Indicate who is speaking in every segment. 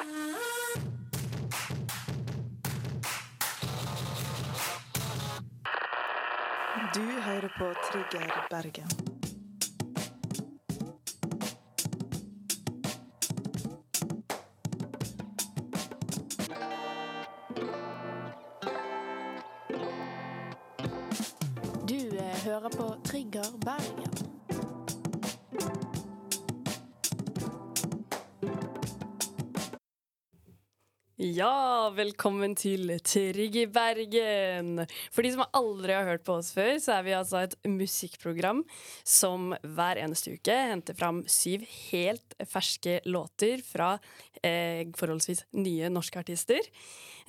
Speaker 1: Du hører på Trigger Bergen.
Speaker 2: Ja, velkommen til Trygg i Bergen! For de som aldri har hørt på oss før, så er vi altså et musikkprogram som hver eneste uke henter fram syv helt ferske låter fra eh, forholdsvis nye norske artister.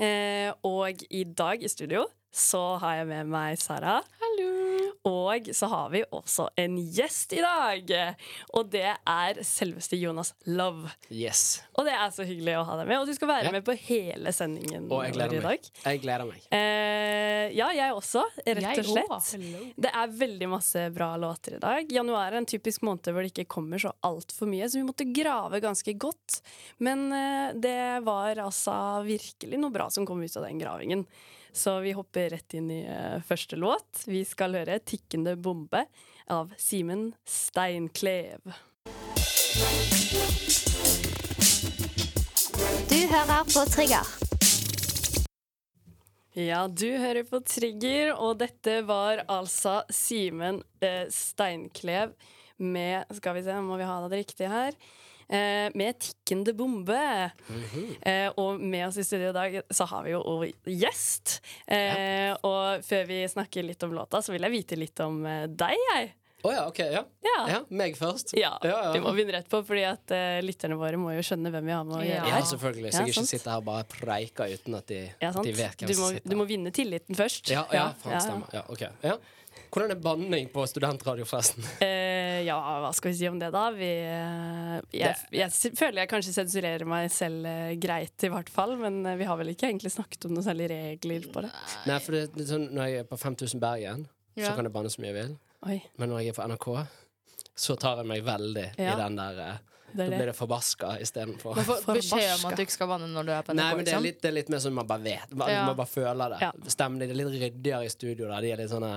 Speaker 2: Eh, og i dag i studio så har jeg med meg Sara. Hallo! Og så har vi også en gjest i dag. Og det er selveste Jonas Love.
Speaker 3: Yes.
Speaker 2: Og det er så hyggelig å ha deg med. Og du skal være
Speaker 3: Ja.
Speaker 2: med på hele sendingen
Speaker 3: Og jeg gleder
Speaker 2: i dag.
Speaker 3: meg. Jeg gleder meg.
Speaker 2: Eh, ja, jeg også, rett og slett. Det er veldig masse bra låter i dag. Januar er en typisk måned hvor det ikke kommer så altfor mye, så vi måtte grave ganske godt. Men eh, det var altså virkelig noe bra som kom ut av den gravingen. Så vi hopper rett inn i eh, første låt. Vi skal høre 'Tikkende bombe' av Simen Steinklev.
Speaker 4: Du hører på Trigger.
Speaker 2: Ja, du hører på Trigger, og dette var altså Simen eh, Steinklev med Skal vi se, må vi ha det riktig her? Eh, med 'Tikkende bombe'. eh, og med oss i studio i dag så har vi jo også gjest. Eh, Og før vi snakker litt om låta, så vil jeg vite litt om deg, jeg.
Speaker 3: Å ja, ok. Ja.
Speaker 2: Ja.
Speaker 3: ja. Meg først?
Speaker 2: Ja,
Speaker 3: ja, ja.
Speaker 2: Vi må begynne rett på, fordi at uh, lytterne våre må jo skjønne hvem vi har med å gjøre.
Speaker 3: Ja,
Speaker 2: her.
Speaker 3: selvfølgelig. Så
Speaker 2: Ja,
Speaker 3: jeg ikke sitter her og bare preiker uten at de,
Speaker 2: Ja,
Speaker 3: at de vet hvem som sitter
Speaker 2: du må vinne tilliten først.
Speaker 3: Ja, ja,
Speaker 2: ja.
Speaker 3: stemmer. Ja, ok. Ja. Hvordan er banning på studentradio, forresten?
Speaker 2: Ja, hva skal vi si om det, da? Vi, eh, jeg, jeg, føler jeg kanskje sensurerer meg selv eh, greit, i hvert fall. Men eh, vi har vel ikke egentlig snakket om noen særlige regler på det.
Speaker 3: Nei, for det, det sånn, Når jeg er på 5000 Bergen, så kan jeg banne så mye jeg vil.
Speaker 2: Oi,
Speaker 3: Men når jeg er på NRK, så tar jeg meg veldig
Speaker 2: Ja.
Speaker 3: i den der Da blir
Speaker 2: det.
Speaker 3: det forbaska istedenfor.
Speaker 5: Man får beskjed om at du ikke skal vanne når du er på NRK.
Speaker 3: Nei, men det er, litt, det er litt mer sånn man bare vet. Man,
Speaker 5: Ja.
Speaker 3: man bare føler det.
Speaker 2: Ja.
Speaker 3: Stemmen din er litt ryddigere i studio. Da. De er litt sånne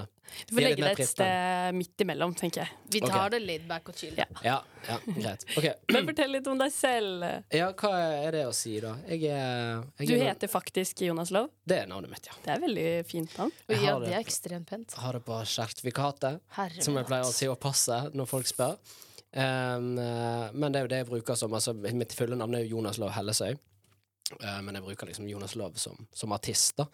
Speaker 2: Du får
Speaker 3: de
Speaker 2: legge det et sted midt imellom, tenker jeg.
Speaker 5: Vi tar
Speaker 3: okay.
Speaker 5: det laid back og chill.
Speaker 2: Ja.
Speaker 3: Ja, ja, greit. Okay.
Speaker 2: Men fortell litt om deg selv.
Speaker 3: Ja, hva er det å si, da? Jeg er, jeg
Speaker 2: Du
Speaker 3: er
Speaker 2: heter faktisk Jonas Love.
Speaker 3: Det er navnet mitt, ja.
Speaker 2: Det er veldig fint navn.
Speaker 5: Og ja,
Speaker 3: det.
Speaker 5: det er ekstremt pent.
Speaker 3: Har det på sertifikatet, som jeg pleier å si å passe når folk spør. Um, men det er jo det jeg bruker som altså, Mitt fulle navn er jo Jonas Lov Hellesøy. uh, men jeg bruker liksom Jonas Lov som, som artist, da.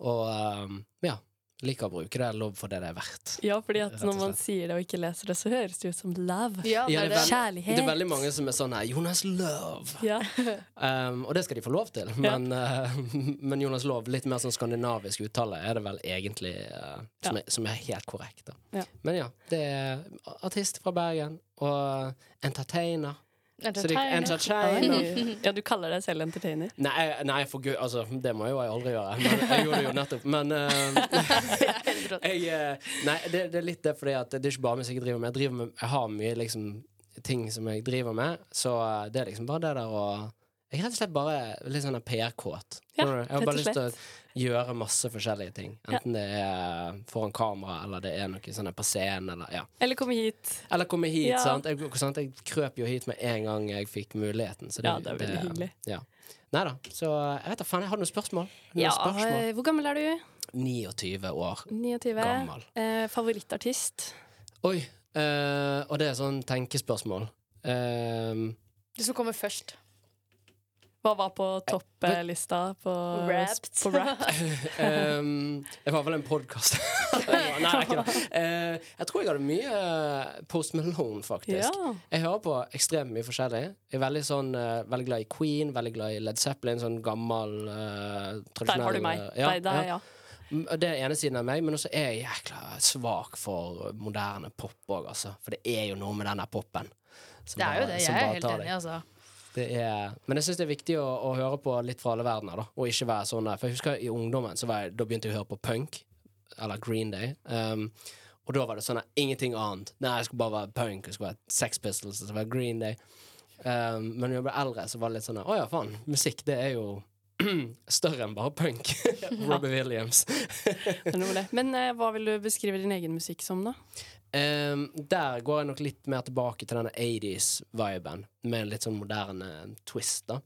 Speaker 3: Og um, ja. Liker å bruke det lov for det det er verdt.
Speaker 2: Ja, fordi at når man sier det og ikke leser det, så høres det ut som love.
Speaker 5: Ja, det
Speaker 3: Ja,
Speaker 5: er
Speaker 3: det
Speaker 2: Kjærlighet.
Speaker 3: Det er veldig mange som er sånn her Jonas Love.
Speaker 2: Ja.
Speaker 3: Um, og det skal de få lov til, men, uh, men Jonas Love, litt mer sånn skandinavisk uttale, er det vel egentlig uh, som,
Speaker 2: Ja.
Speaker 3: er, som er helt korrekt. Da.
Speaker 2: Ja.
Speaker 3: Men ja, det er artist fra Bergen, og entertainer. Så de, entertainer.
Speaker 2: Ja, du kaller deg selv entertainer.
Speaker 3: Nei, nei, for gud, altså, det må jo jeg aldri gjøre. Men jeg gjorde det jo nettopp. Men uh, jeg, eh, Nei, det, det er litt det fordi at det er ikke bare musikk jeg driver med. Jeg, driver med, jeg har mye liksom ting som jeg driver med, så eh, det er liksom bare det der å Jeg er rett og slett bare litt sånn PR-kåt.
Speaker 2: Ja,
Speaker 3: jeg har bare lyst til å gjøre masse forskjellige ting. Enten det er foran kamera, eller det er noe sånn på scenen, eller ja.
Speaker 2: Eller komme hit.
Speaker 3: Eller komme hit,
Speaker 2: Ja.
Speaker 3: sant? Jeg, sant? jeg krøp jo hit med en gang jeg fikk muligheten. Så det,
Speaker 2: Ja, det er veldig hyggelig.
Speaker 3: Ja. Nei da. Så jeg vet da faen, jeg har noen spørsmål. Noen
Speaker 2: Ja,
Speaker 3: spørsmål.
Speaker 2: eh, Hvor gammel er du?
Speaker 3: 29 år
Speaker 2: 29.
Speaker 3: gammel.
Speaker 2: Eh, favorittartist?
Speaker 3: Oi. eh, og det er sånn tenkespørsmål. Eh,
Speaker 5: Det som kommer først.
Speaker 2: Hva var på topplista på,
Speaker 5: Wrapped.
Speaker 2: på rap?
Speaker 3: um, det var vel en podkast. Nei, er ikke det. Uh, jeg tror jeg hadde mye eh, Post Malone, faktisk.
Speaker 2: Ja.
Speaker 3: Jeg hører på ekstremt mye forskjellig. Jeg er veldig, sånn, uh, veldig glad i Queen, veldig glad i Led Zeppelin, sånn gammel, uh, tradisjonell
Speaker 2: Der har du meg.
Speaker 3: eh, ja,
Speaker 2: Nei, der,
Speaker 3: ja.
Speaker 2: ja.
Speaker 3: Mm, Det er ene siden av meg, men også er jeg jækla svak for moderne pop òg, altså. For det er jo noe med denne popen. som
Speaker 5: Det er jo det. Jeg er helt enig, altså.
Speaker 3: Er, men jeg syns det er viktig å, å høre på litt fra alle verdener, da. Og ikke være sånn For jeg husker i ungdommen, så var jeg, da begynte jeg å høre på punk. Eller Green Day. Um, og da var det sånn ingenting annet. Nei, jeg skulle bare være punk. Jeg skulle være Sex Pistols. Det var Green Day. Um, men når jeg ble eldre, så var det litt sånn Å ja, faen. Musikk, det er jo større enn bare punk. Robbie Williams.
Speaker 2: Men eh, hva vil du beskrive din egen musikk som, da?
Speaker 3: Um, der går jeg nok litt mer tilbake til denne 80s-viben, med en litt sånn moderne twist, da.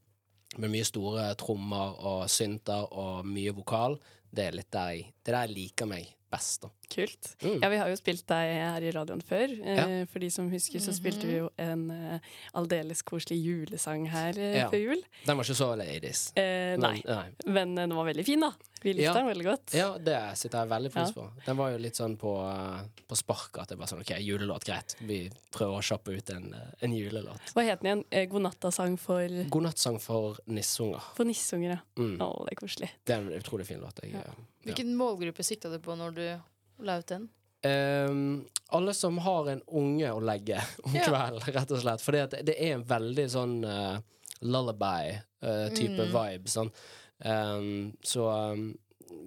Speaker 3: Med mye store trommer og synter og mye vokal. Det er litt der jeg, det er der jeg liker meg best, da.
Speaker 2: Kult.
Speaker 3: Mm.
Speaker 2: Ja, vi har jo spilt deg her i radioen før. Eh,
Speaker 3: Ja.
Speaker 2: For de som husker, så spilte vi jo en uh, aldeles koselig julesang her uh,
Speaker 3: Ja.
Speaker 2: før jul.
Speaker 3: Den var ikke så 80s.
Speaker 2: Eh, nei,
Speaker 3: Men, nei.
Speaker 2: men uh, den var veldig fin, da. Vi likte
Speaker 3: Ja.
Speaker 2: den veldig godt.
Speaker 3: Ja, det sitter jeg veldig pris
Speaker 2: Ja.
Speaker 3: på. Den var jo litt sånn på, uh, på spark at det var sånn OK, julelåt, greit. Vi prøver å kjappe ut en, uh, en julelåt.
Speaker 2: Hva het den igjen? Eh, Godnattasang for,
Speaker 3: Godnattsang for nissunger.
Speaker 2: for nissunger, ja.
Speaker 3: Mm.
Speaker 2: Å, det er koselig.
Speaker 3: Det er en utrolig fin låt. Jeg,
Speaker 2: Ja.
Speaker 3: ja.
Speaker 6: Hvilken målgruppe sikta du på når du la ut den?
Speaker 3: Um, alle som har en unge å legge om
Speaker 6: Ja.
Speaker 3: kvelden, rett og slett. For det, det er en veldig sånn uh, lullaby-type
Speaker 6: Mm.
Speaker 3: vibe. Sånn. Um, så um,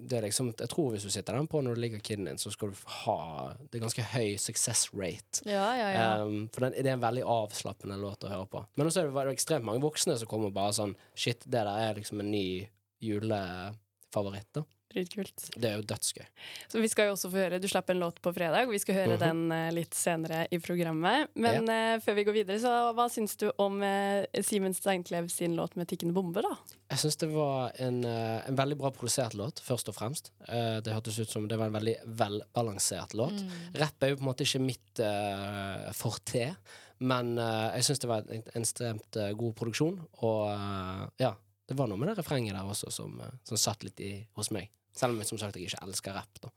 Speaker 3: det er liksom Jeg tror hvis du sitter den på når du ligger kiden din, så skal du ha Det er ganske høy success rate.
Speaker 6: Ja, ja, ja.
Speaker 3: Um, for den, det er en veldig avslappende låt å høre på. Men også er det, ekstremt mange voksne som kommer bare sånn Shit, det der er liksom en ny julefavoritt. Da
Speaker 2: Dritkult.
Speaker 3: Det er jo dødsgøy.
Speaker 2: Så vi skal jo også få høre Du slapp en låt på fredag, vi skal høre
Speaker 3: Mhm.
Speaker 2: den eh, litt senere i programmet. Men eh, før vi går videre, så hva syns du om eh, Simen Steinklev sin låt med 'Tikkende bombe', da?
Speaker 3: Jeg syns det var en, en veldig bra produsert låt, først og fremst. Det hørtes ut som det var en veldig velbalansert låt.
Speaker 6: Mm.
Speaker 3: Rapp er jo på en måte ikke mitt uh, forte, men uh, jeg syns det var en ekstremt uh, god produksjon. Og ja, det var noe med det refrenget der også som, eh, som satt litt i, hos meg. Selv om jeg som sagt jeg ikke elsker rapp. da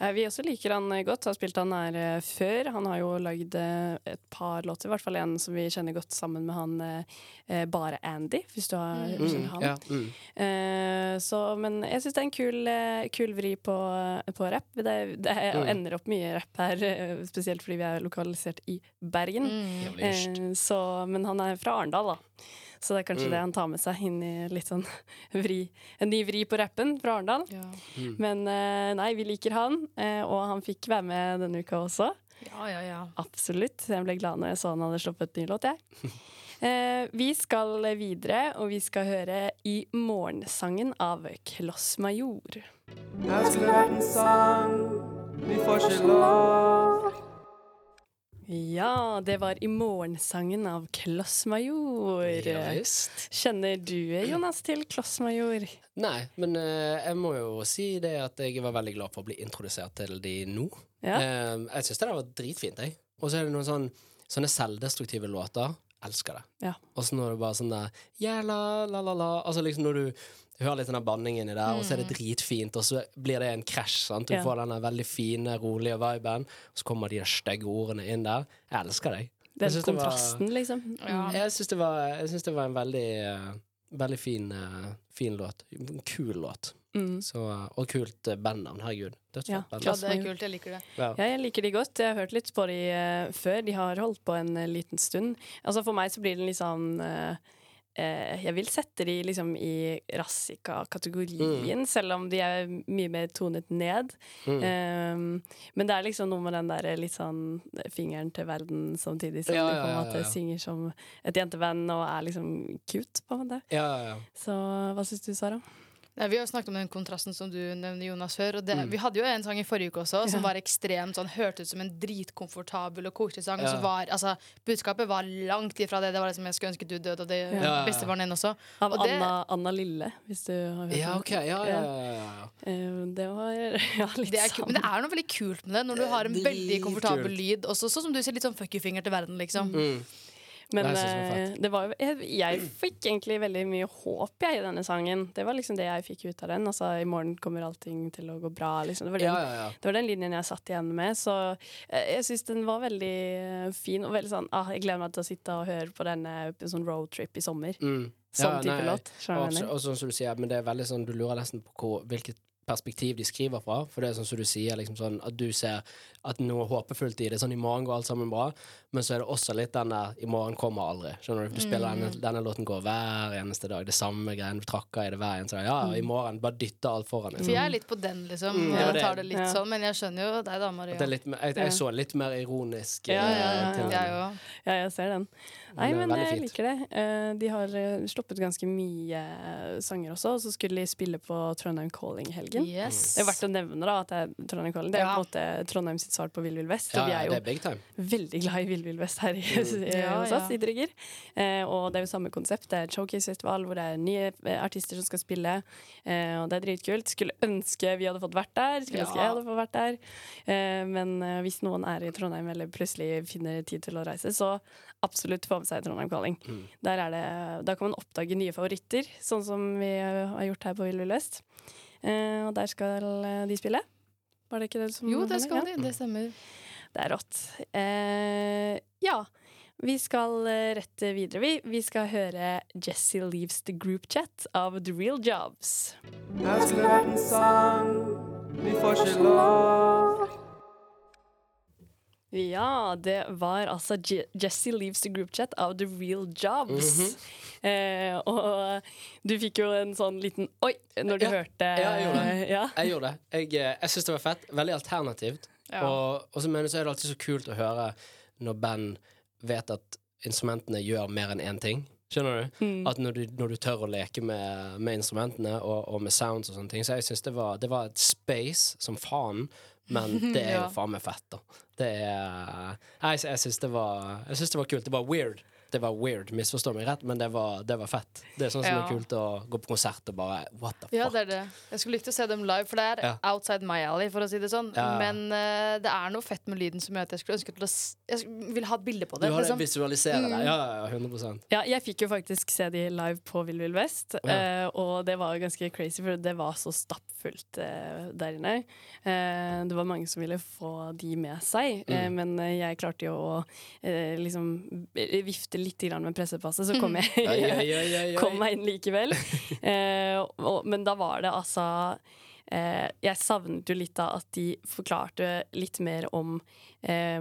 Speaker 2: Eh, vi også liker han eh, godt. Har spilt han her før. Han har jo lagd et par låter, i hvert fall en som vi kjenner godt sammen med han Bare Andy, hvis du har
Speaker 6: Mm.
Speaker 2: kjenner han.
Speaker 3: ja, mm.
Speaker 2: Eh, så, men jeg syns det er en kul, kul vri på, på rapp. Det, det
Speaker 3: Mm.
Speaker 2: ender opp mye rapp her, spesielt fordi vi er lokalisert i Bergen.
Speaker 6: Mm.
Speaker 2: Eh, så, men han er fra Arendal, da. Så det er kanskje
Speaker 3: Mm.
Speaker 2: det han tar med seg inn i litt sånn vri, en ny vri på rappen fra Arendal.
Speaker 6: Ja.
Speaker 3: Mm.
Speaker 2: Men eh, nei, vi liker han, eh, og han fikk være med denne uka også.
Speaker 6: ja, ja, ja.
Speaker 2: Absolutt. Jeg ble glad når jeg så han hadde sluppet ny låt, jeg. Eh, vi skal videre, og vi skal høre I morgensangen av Kloss Major.
Speaker 7: Her skulle vært en sang, vi får ikke lov.
Speaker 2: Ja, det var I morgensangen av Klossmajor.
Speaker 3: Ja, just.
Speaker 2: Kjenner du, Jonas, til Klossmajor?
Speaker 3: Nei, men eh, jeg må jo si det at jeg var veldig glad for å bli introdusert til de nå.
Speaker 2: Ja.
Speaker 3: Eh, jeg syns det der var dritfint, jeg. Og så er det noen sånn, sånne selvdestruktive låter. Elsker det.
Speaker 2: Ja.
Speaker 3: Og så når det bare sånn der Ja, la, la, la, la. Altså liksom når du hører litt den der banningen inni der, og så er det dritfint, og så blir det en krasj. Du
Speaker 2: Ja.
Speaker 3: får den veldig fine, rolige viben, og så kommer de stygge ordene inn der. Jeg elsker deg.
Speaker 2: Den
Speaker 3: Jeg synes var-
Speaker 2: kontrasten, liksom.
Speaker 6: Ja.
Speaker 3: Jeg syns det, det var en veldig, eh, veldig fin, eh, fin låt. En kul låt.
Speaker 2: Mm.
Speaker 3: Så, og kult uh, bandnavn. Herregud.
Speaker 2: Ja,
Speaker 6: ja, det er kult. Jeg liker det.
Speaker 3: Ja.
Speaker 2: Ja, jeg liker de godt. Jeg har hørt litt på de uh, før. De har holdt på en uh, liten stund. Altså For meg så blir det litt sånn eh, Jeg vil sette de liksom i Rassika-kategorien, selv om de er mye mer tonet ned.
Speaker 3: Mm.
Speaker 2: Um, men det er liksom noe med den der litt sånn fingeren til verden samtidig som
Speaker 3: Ja,
Speaker 2: de på en
Speaker 3: ja,
Speaker 2: måte
Speaker 3: ja.
Speaker 2: synger som et jenteband og er liksom cute, på en måte.
Speaker 3: ja, ja, ja.
Speaker 2: Så hva syns du, Sara?
Speaker 6: Nei, vi har snakket om den kontrasten som du nevner, Jonas, før. Det,
Speaker 3: Mm.
Speaker 6: Vi hadde jo en sang i forrige uke også som
Speaker 2: Ja.
Speaker 6: var ekstremt sånn, hørtes ut som en dritkomfortabel og koselig sang.
Speaker 3: Ja.
Speaker 6: så var, altså, budskapet var langt ifra det. Det var liksom 'Jeg skulle ønske du døde', og det
Speaker 2: Ja.
Speaker 6: Bestefaren din også.
Speaker 2: Av
Speaker 6: Og det-
Speaker 2: Anna, Anna Lille, hvis du har hørt
Speaker 3: Ja,
Speaker 2: okay.
Speaker 3: OK. Ja, ja, ja.
Speaker 2: Eh, det var ja, litt
Speaker 6: Det er ku- men det er noe veldig kult med det, når du har en veldig komfortabel lyd. Også, sånn som du ser litt sånn fuck you-finger til verden, liksom.
Speaker 3: Mm.
Speaker 2: Men
Speaker 3: Det
Speaker 2: eh, det var jo jeg, jeg fikk egentlig veldig mye håp jeg, i denne sangen. Det var liksom det jeg fikk ut av den. Altså, I morgen kommer allting til å gå bra. Liksom. Det, var den,
Speaker 3: Ja, ja, ja.
Speaker 2: det var den linjen jeg satt igjen med. Så jeg, jeg syns den var veldig eh, fin. Og veldig sånn ah, Jeg gleder meg til å sitte og høre på denne på sånn roadtrip i sommer.
Speaker 3: Mm.
Speaker 2: Sånn type
Speaker 3: nei,
Speaker 2: låt.
Speaker 3: Og, og sånn som du sier, men det er veldig sånn du lurer nesten på hvor, hvilket perspektiv de skriver fra. For det er sånn som du sier, liksom sånn at du ser at noe håpefullt i det. Sånn i morgen går alt sammen bra, men så er det også litt den der i morgen kommer aldri. Skjønner du? Du spiller denne, denne låten går hver eneste dag. Det samme greiene. Du trakker i det hver eneste dag. Ja, i morgen. Bare dytter alt foran.
Speaker 6: For
Speaker 3: Liksom.
Speaker 6: jeg er litt på den, liksom.
Speaker 3: Mm,
Speaker 6: Jeg
Speaker 3: det
Speaker 6: tar det litt
Speaker 2: Ja.
Speaker 6: sånn, men jeg skjønner jo deg, da,
Speaker 3: At
Speaker 6: Maria.
Speaker 3: det er litt, mer- jeg, jeg så litt mer ironisk
Speaker 2: Ja, ja, ja,
Speaker 3: eh,
Speaker 6: Jeg òg.
Speaker 2: Ja, jeg ser den. Nei,
Speaker 3: Men,
Speaker 2: men jeg liker det. Eh, De har eh, sluppet ganske mye sanger også, og så skulle de spille på Trondheim Calling-helgen.
Speaker 6: Yes.
Speaker 2: Det er verdt å nevne da at det er Trondheim Calling. Det er
Speaker 6: Ja.
Speaker 2: på en måte Trondheim sitt svar på Vill Vill Vest.
Speaker 3: Ja,
Speaker 2: og vi er jo
Speaker 3: er
Speaker 2: veldig glad i Vill Vill Vest her i,
Speaker 6: Ja,
Speaker 2: hos oss i Trigger. Eh, og det er jo samme konsept. Det er showcase-festival hvor det er nye eh, artister som skal spille. Eh, og det er dritkult. Skulle ønske vi hadde fått vært der. Skulle ønske jeg hadde fått vært der. Eh, men eh, hvis noen er i Trondheim eller plutselig finner tid til å reise, så absolutt få med seg Trondheim Calling.
Speaker 3: Mm.
Speaker 2: Der, er det, da kan man oppdage nye favoritter, sånn som vi har gjort her på Vill Vill Vest. Eh, og der skal de spille. Var det ikke det som
Speaker 6: Jo, det skal de. Det stemmer.
Speaker 2: Det er rått. Eh, ja. Vi skal rette rett videre, vi. Vi skal høre Jesse Leaves The Group Chat av The Real Jobs.
Speaker 7: Her skulle vært en sang, vi får ikke lov.
Speaker 2: Ja, det var altså Je Jesse Leaves The Group Chat av The Real Jobs.
Speaker 3: Mhm.
Speaker 2: eh, og du fikk jo en sånn liten oi når du
Speaker 3: Ja.
Speaker 2: hørte
Speaker 3: Ja, jeg gjorde det.
Speaker 2: Ja.
Speaker 3: Jeg gjorde det. Jeg, eh, jeg syns det var fett. Veldig alternativt.
Speaker 6: Ja.
Speaker 3: Og, og så, men så er det alltid så kult å høre når band vet at instrumentene gjør mer enn én ting. Skjønner du?
Speaker 2: Mm.
Speaker 3: At når du, når du tør å leke med, med instrumentene og, og med sounds og sånne ting. Så jeg syns det, var- det var et space som faen, men det er jo
Speaker 6: Ja.
Speaker 3: faen meg fett, da. Det er Jeg, jeg syns det, var- jeg syns det var kult. Det var weird. Det var weird, misforstå meg rett, men det var, det var fett. Det er sånn som
Speaker 6: Ja.
Speaker 3: er kult å gå på konsert og bare What the fuck?
Speaker 6: Ja, det er det. Jeg skulle likt å se dem live, for det er
Speaker 3: Ja.
Speaker 6: outside my alley, for å si det sånn.
Speaker 3: Ja.
Speaker 6: Men uh, det er noe fett med lyden som gjør at jeg skulle ønske til å s Jeg vil ha et bilde på det.
Speaker 3: Du
Speaker 6: det.
Speaker 3: har det
Speaker 6: Liksom.
Speaker 3: visualisere det.
Speaker 6: Mm.
Speaker 3: Ja, ja, ja, 100%
Speaker 2: Ja, jeg fikk jo faktisk se de live på Vill Vill Vest,
Speaker 3: Ja.
Speaker 2: uh, og det var ganske crazy, for det var så stappfullt uh, der inne. Eh, det var mange som ville få de med seg,
Speaker 3: Mm.
Speaker 2: men jeg klarte jo å liksom eh, vifte litt med pressepasset, så kom jeg, kom meg inn likevel. Eh, og, men da var det altså eh, Jeg savnet jo litt av at de forklarte litt mer om eh,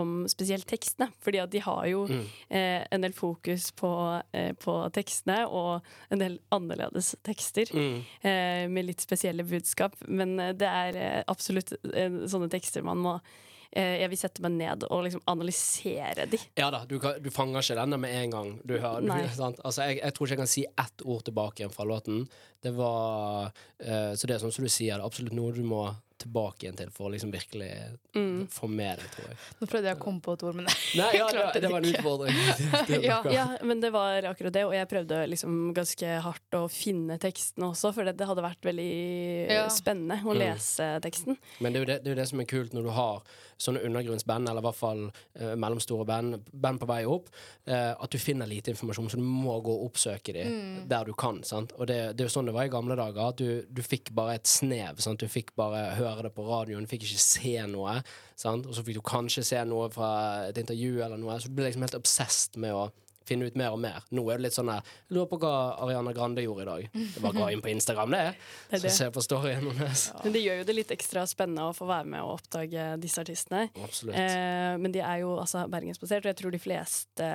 Speaker 2: om spesielt tekstene. Fordi at de har jo
Speaker 3: Mm.
Speaker 2: eh, en del fokus på, eh, på tekstene, og en del annerledes tekster.
Speaker 3: Mm.
Speaker 2: Eh, med litt spesielle budskap. Men det er absolutt sånne tekster man må Jeg vil sette meg ned og liksom analysere de.
Speaker 3: Ja da, du, kan, du fanger ikke denne med en gang. Du hører, du, sant? Altså, jeg, jeg tror ikke jeg kan si ett ord tilbake igjen fra låten. Det var eh, Så det er sånn som du sier, det er absolutt noe du må tilbake igjen til for å liksom virkelig
Speaker 2: Mm.
Speaker 3: få med det, tror jeg.
Speaker 6: Nå prøvde jeg å komme på et ord, men
Speaker 3: Nei, ja, det,
Speaker 6: klarte
Speaker 3: det var en utfordring. Det
Speaker 6: Ja.
Speaker 2: Ja, men det var akkurat det, og jeg prøvde liksom ganske hardt å finne tekstene også, for det, det hadde vært veldig
Speaker 6: Ja.
Speaker 2: spennende å
Speaker 3: Mm.
Speaker 2: lese teksten.
Speaker 3: Men det er, jo det, det er jo det som er kult når du har sånne undergrunnsband, eller i hvert fall eh, mellomstore band, band på vei opp, eh, at du finner lite informasjon, så du må gå og oppsøke dem
Speaker 6: Mm.
Speaker 3: der du kan. Sant? Og det, det er jo sånn det var i gamle dager, at du, du fikk bare et snev. Sant? Du fikk bare høre det på radioen, du fikk ikke se noe. Sant? Og så fikk du kanskje se noe fra et intervju eller noe, så du ble liksom helt obsessed med å finne ut mer og mer. Nå er det litt sånn her Jeg lurer på hva Ariana Grande gjorde i dag. Det bare gå inn på Instagram, det.
Speaker 2: Det det.
Speaker 3: Så
Speaker 2: ser
Speaker 3: se på storyen hennes.
Speaker 2: Men det gjør jo det litt ekstra spennende å få være med og oppdage disse artistene.
Speaker 3: Absolutt.
Speaker 2: Eh, men de er jo altså bergensbasert, og jeg tror de fleste,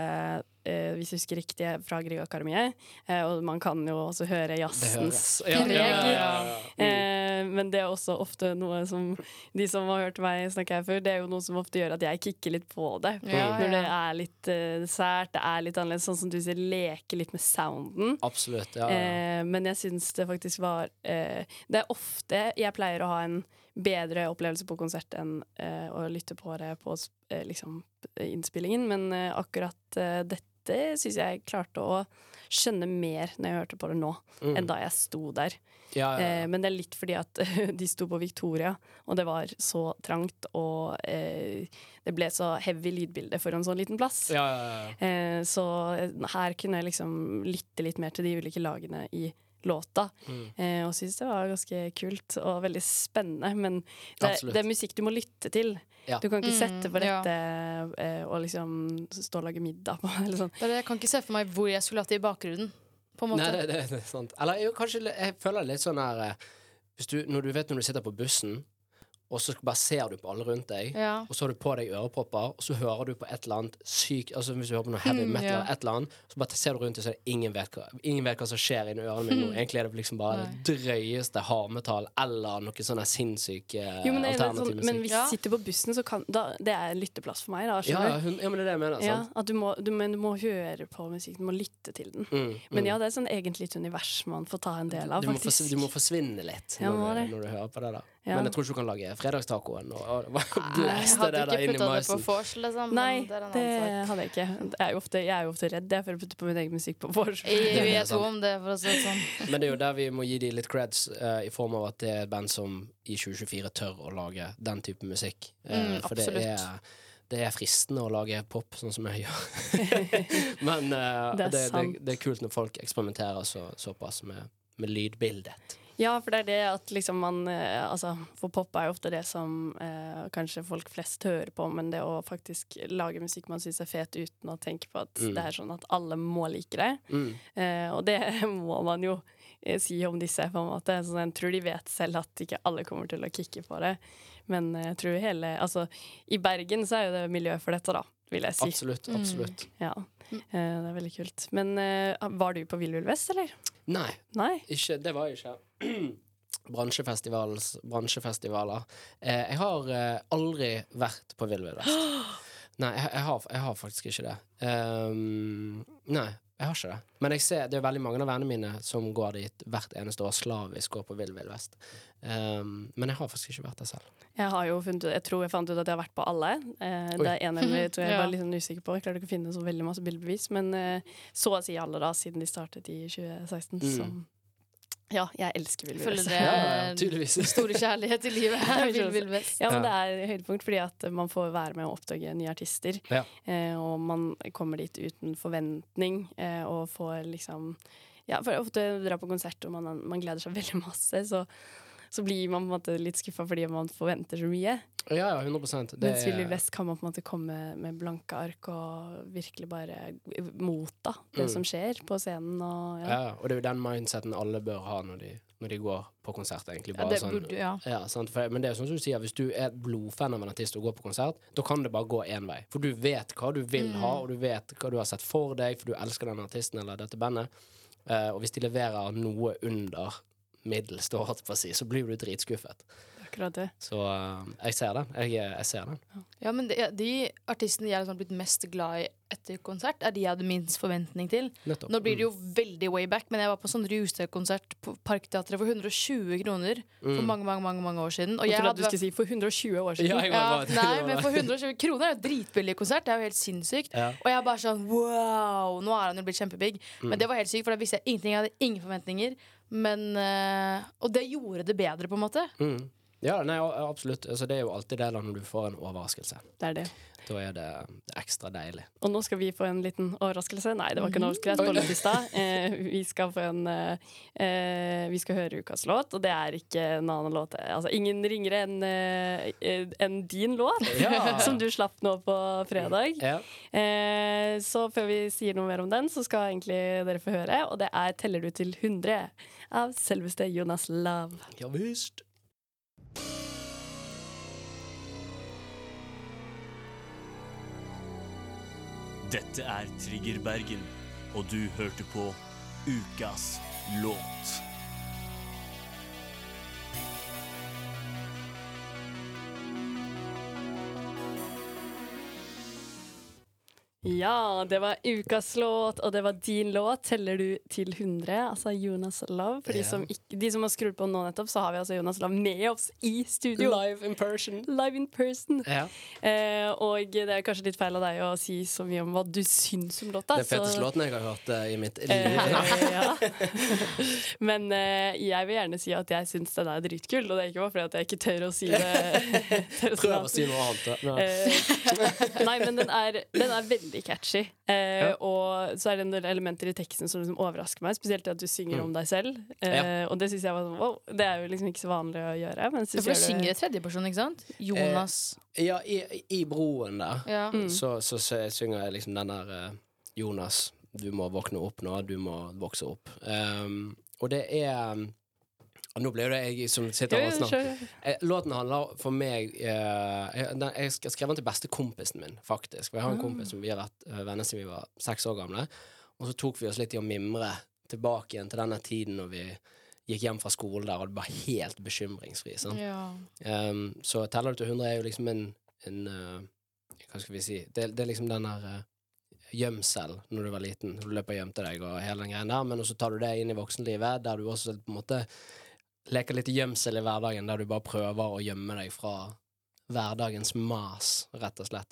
Speaker 2: eh, hvis jeg husker riktig, fra fra Griegakademiet. Eh, og man kan jo også høre jazzens
Speaker 3: preg. Ja, ja. Mm.
Speaker 2: Eh, men det er også ofte noe som de som har hørt meg snakke her før, det er jo noe som ofte gjør at jeg kikker litt på det. Når det er litt uh, sært, det er litt annerledes, sånn som du sier, leke litt med sounden.
Speaker 3: Absolutt. Ja.
Speaker 2: Eh, men jeg syns det faktisk var eh, Det er ofte jeg pleier å ha en bedre opplevelse på konsert enn uh, å lytte på det på uh, liksom, innspillingen, men uh, akkurat eh, dette syns jeg klarte å skjønne mer når jeg hørte på det nå,
Speaker 3: Mm.
Speaker 2: enn da jeg sto der.
Speaker 3: ja, ja,
Speaker 2: Eh, men det er litt fordi at de sto på Victoria, og det var så trangt, og eh, det ble så heavy lydbilde for en sånn liten plass.
Speaker 3: ja, ja, ja.
Speaker 2: Eh, så eh, her kunne jeg liksom lytte litt mer til de ulike lagene i låta.
Speaker 3: Mm.
Speaker 2: Eh, og synes det var ganske kult og veldig spennende. Men det, det er musikk du må lytte til.
Speaker 3: Ja.
Speaker 2: Du kan ikke
Speaker 6: Mm,
Speaker 2: sette på
Speaker 6: ja.
Speaker 2: dette eh, og liksom stå og lage middag på. Eller sånn.
Speaker 6: Det Jeg kan ikke se for meg hvor jeg skulle hatt det i bakgrunnen. På en måte.
Speaker 3: Nei, det, det, det er sant. Eller jo, kanskje Jeg føler det litt sånn her eh, hvis du, når du vet når du sitter på bussen, og så bare ser du på alle rundt deg,
Speaker 6: Ja.
Speaker 3: og så har du på deg ørepropper, og så hører du på et eller annet sykt Altså Hvis du hører på noe heavy
Speaker 6: Mm,
Speaker 3: metal,
Speaker 6: ja.
Speaker 3: eller et eller annet, så bare ser du rundt deg, så er det ingen vet hva, ingen vet hva som skjer inni ørene mine nå. Egentlig er det liksom bare det drøyeste hardmetall eller noe sånn sinnssyk eh,
Speaker 2: Jo, men, er
Speaker 3: alternativ
Speaker 2: sånn, men hvis du sitter på bussen, så kan da, Det er en lytteplass for meg, da.
Speaker 3: Ja, ja, hun, ja, men det er det jeg mener. Sant?
Speaker 2: at du må, du, men du må høre på musikken, du må lytte til den.
Speaker 3: Mm,
Speaker 2: Men
Speaker 3: mm.
Speaker 2: ja, det er sånn egentlig et univers man får ta en del av,
Speaker 3: du, må
Speaker 2: faktisk.
Speaker 3: forsv- du må forsvinne litt
Speaker 2: Ja,
Speaker 3: når, du, når du hører på det. da
Speaker 2: Ja.
Speaker 3: Men jeg tror ikke du kan lage fredagstacoen og, og
Speaker 6: Jeg
Speaker 3: blæste
Speaker 6: hadde
Speaker 3: det der
Speaker 6: ikke
Speaker 3: inn i
Speaker 6: putta det på
Speaker 3: maisen.
Speaker 6: vors, liksom.
Speaker 2: Nei,
Speaker 6: det
Speaker 2: det
Speaker 6: sak.
Speaker 2: hadde jeg ikke. Jeg er jo ofte, jeg er jo ofte redd jeg, for å putte på min egen musikk på vors.
Speaker 6: Jeg,
Speaker 3: er
Speaker 6: to om det, for å si det sånn.
Speaker 3: Men det er jo der vi må gi de litt creds, uh, i form av at det er et band som i 2024 tør å lage den type musikk. Uh,
Speaker 6: Mm,
Speaker 3: for det er, det er fristende å lage pop, sånn som jeg gjør. Men uh,
Speaker 2: Det er
Speaker 3: det, det, det er kult når folk eksperimenterer så, såpass med, med lydbildet.
Speaker 2: Ja, for det er det at liksom man eh, Altså, for pop er jo ofte det som eh, kanskje folk flest hører på, men det å faktisk lage musikk man syns er fet uten å tenke på at
Speaker 3: Mm.
Speaker 2: det er sånn at alle må like det.
Speaker 3: Mm.
Speaker 2: Eh, og det må man jo eh, si om disse, på en måte. Så jeg tror de vet selv at ikke alle kommer til å kicke på det. Men eh, jeg tror hele Altså, i Bergen så er jo det miljø for dette, da, vil jeg si.
Speaker 3: Absolutt.
Speaker 6: Mm.
Speaker 3: absolutt
Speaker 2: Ja. Eh, det er veldig kult. Men var du på Vill Vill Vest, eller?
Speaker 3: Nei,
Speaker 2: Nei?
Speaker 3: ikke, det var jeg ikke. Bransjefestivals, bransjefestivaler. Eh, jeg har eh, aldri vært på Vill Vill Vest. Nei, jeg, jeg, har, jeg har faktisk ikke det. Um, nei, jeg har ikke det. Men jeg ser, det er veldig mange av vennene mine som går dit hvert eneste år slavisk går på Vill Vill Vest. Um, men jeg har faktisk ikke vært der selv.
Speaker 2: Jeg har jo funnet ut, jeg tror jeg fant ut at jeg har vært på alle. Eh, det er en eller to jeg
Speaker 6: Ja.
Speaker 2: var litt sånn usikker på. Jeg klarte ikke å finne så veldig masse bildebevis. Men eh, så å si alle, da, siden de startet i 2016.
Speaker 3: Mm.
Speaker 2: Så ja, jeg elsker Vill Vill
Speaker 6: Føler det
Speaker 3: Ja, ja,
Speaker 6: er store kjærlighet i livet. Vill. Vill Vest.
Speaker 2: Ja, men det er høydepunkt fordi at man får være med å oppdage nye artister.
Speaker 3: Ja.
Speaker 2: Eh, og man kommer dit uten forventning eh, og får liksom Ja, for ofte drar på konsert og man, man gleder seg veldig masse, så, så blir man på en måte litt skuffa fordi man forventer så mye.
Speaker 3: Ja, ja, 100 det
Speaker 2: Mens Willy Vill
Speaker 3: er,
Speaker 2: kan man på en måte komme med blanke ark og virkelig bare motta det
Speaker 3: Mm.
Speaker 2: som skjer på scenen. Og, ja.
Speaker 3: ja, og det er jo den mindseten alle bør ha når de, når de går på konsert. egentlig
Speaker 6: Ja,
Speaker 3: bare
Speaker 6: det
Speaker 3: sånn
Speaker 6: burde, ja.
Speaker 3: Ja, sant? For, men det er jo sånn som du sier, hvis du er et blodfan av en artist og går på konsert, da kan det bare gå én vei. For du vet hva du vil
Speaker 6: Mm.
Speaker 3: ha, og du vet hva du har sett for deg, for du elsker den artisten eller dette bandet. Uh, og hvis de leverer noe under middels, da, holdt jeg på å si, så blir du dritskuffet.
Speaker 2: Akkurat det.
Speaker 3: Så uh, jeg ser den. Jeg, jeg ser den.
Speaker 6: Ja, men de, De artistene jeg har liksom blitt mest glad i etter konsert, er de jeg hadde minst forventning til.
Speaker 3: Nettopp.
Speaker 6: Nå blir det jo veldig way back, men jeg var på sånn Rustø-konsert på Parkteatret for 120 kroner for
Speaker 3: Mm.
Speaker 6: mange mange, mange, mange år siden. Og
Speaker 2: Jeg
Speaker 6: jeg
Speaker 2: trodde du skulle si for 120 år siden.
Speaker 3: Ja, jeg
Speaker 6: ja,
Speaker 3: var
Speaker 6: Nei, men for 120 kroner er jo dritbillig konsert. Det er jo helt sinnssykt.
Speaker 3: Ja.
Speaker 6: Og jeg er bare sånn wow! Nå er han jo blitt kjempebig.
Speaker 3: Mm.
Speaker 6: Men det var helt sykt, for da visste jeg ingenting. Jeg hadde ingen forventninger. Men eh, Og det gjorde det bedre, på en måte.
Speaker 3: Mm. Ja, nei, absolutt. Altså, det er jo alltid det da når du får en overraskelse.
Speaker 2: Det er det.
Speaker 3: Da er det, ekstra deilig.
Speaker 2: Og nå skal vi få en liten overraskelse. Nei, det var ikke en overraskelse. I stad. Eh, vi skal få en eh, eh, Vi skal høre ukas låt, og det er ikke en annen låt. Altså ingen ringere enn eh, enn din låt,
Speaker 3: Ja.
Speaker 2: som du slapp nå på fredag.
Speaker 3: Ja.
Speaker 2: Eh, så før vi sier noe mer om den, så skal egentlig dere få høre. Og det er 'Teller du til 100' av selveste Jonas Love.
Speaker 3: ja visst.
Speaker 8: Dette er Trigger Bergen, og du hørte på Ukas låt.
Speaker 2: Ja, det var ukas låt, og det var din låt. 'Teller du til 100', altså Jonas Love. For de, som ikke, de som har skrudd på nå nettopp, så har vi altså Jonas Love med oss i studio.
Speaker 3: Live in person.
Speaker 2: Live in person.
Speaker 3: Ja.
Speaker 2: Eh, og det er kanskje litt feil av deg å si så mye om hva du syns om låta.
Speaker 3: Det er feteste låten jeg har hørt uh, i mitt liv.
Speaker 2: Eh, ja. Men eh, jeg vil gjerne si at jeg syns den er dritkul, og det er ikke bare fordi at jeg ikke tør å si det.
Speaker 3: Prøv å si noe annet. Ja.
Speaker 2: Eh, nei, men den er, den er veldig catchy. Eh,
Speaker 3: Ja.
Speaker 2: Og så er det en del elementer i teksten som liksom overrasker meg, spesielt at du synger
Speaker 3: Mm.
Speaker 2: om deg selv. Eh, Og det synes jeg var sånn wow, Det er jo liksom ikke så vanlig å gjøre. Men jeg
Speaker 6: Ja, for du synger i tredjeperson, ikke sant? Jonas.
Speaker 3: Ja, i, i broen der
Speaker 6: Ja.
Speaker 2: Mm.
Speaker 3: så, så, så synger jeg liksom den der eh, Jonas, du må våkne opp nå, du må vokse opp. Um, og det er um, Nå ble det jeg som sitter og snakker. Eh, Låten handler for meg eh, jeg, skrev den til bestekompisen min, faktisk. For jeg har en kompis som vi har vært eh, venner siden vi var seks år gamle. Og så tok vi oss litt i å mimre tilbake igjen til denne tiden når vi gikk hjem fra skolen der, og det var helt bekymringsfri.
Speaker 6: Ja.
Speaker 3: Um, så teller du til 100 er jo liksom en, en uh, Hva skal vi si Det, det er liksom den der uh, gjemsel når du var liten. Du løper og gjemte deg og hele den greien der, men så tar du det inn i voksenlivet, der du også på en måte leker litt gjemsel i hverdagen, der du bare prøver å gjemme deg fra hverdagens mas, rett og slett.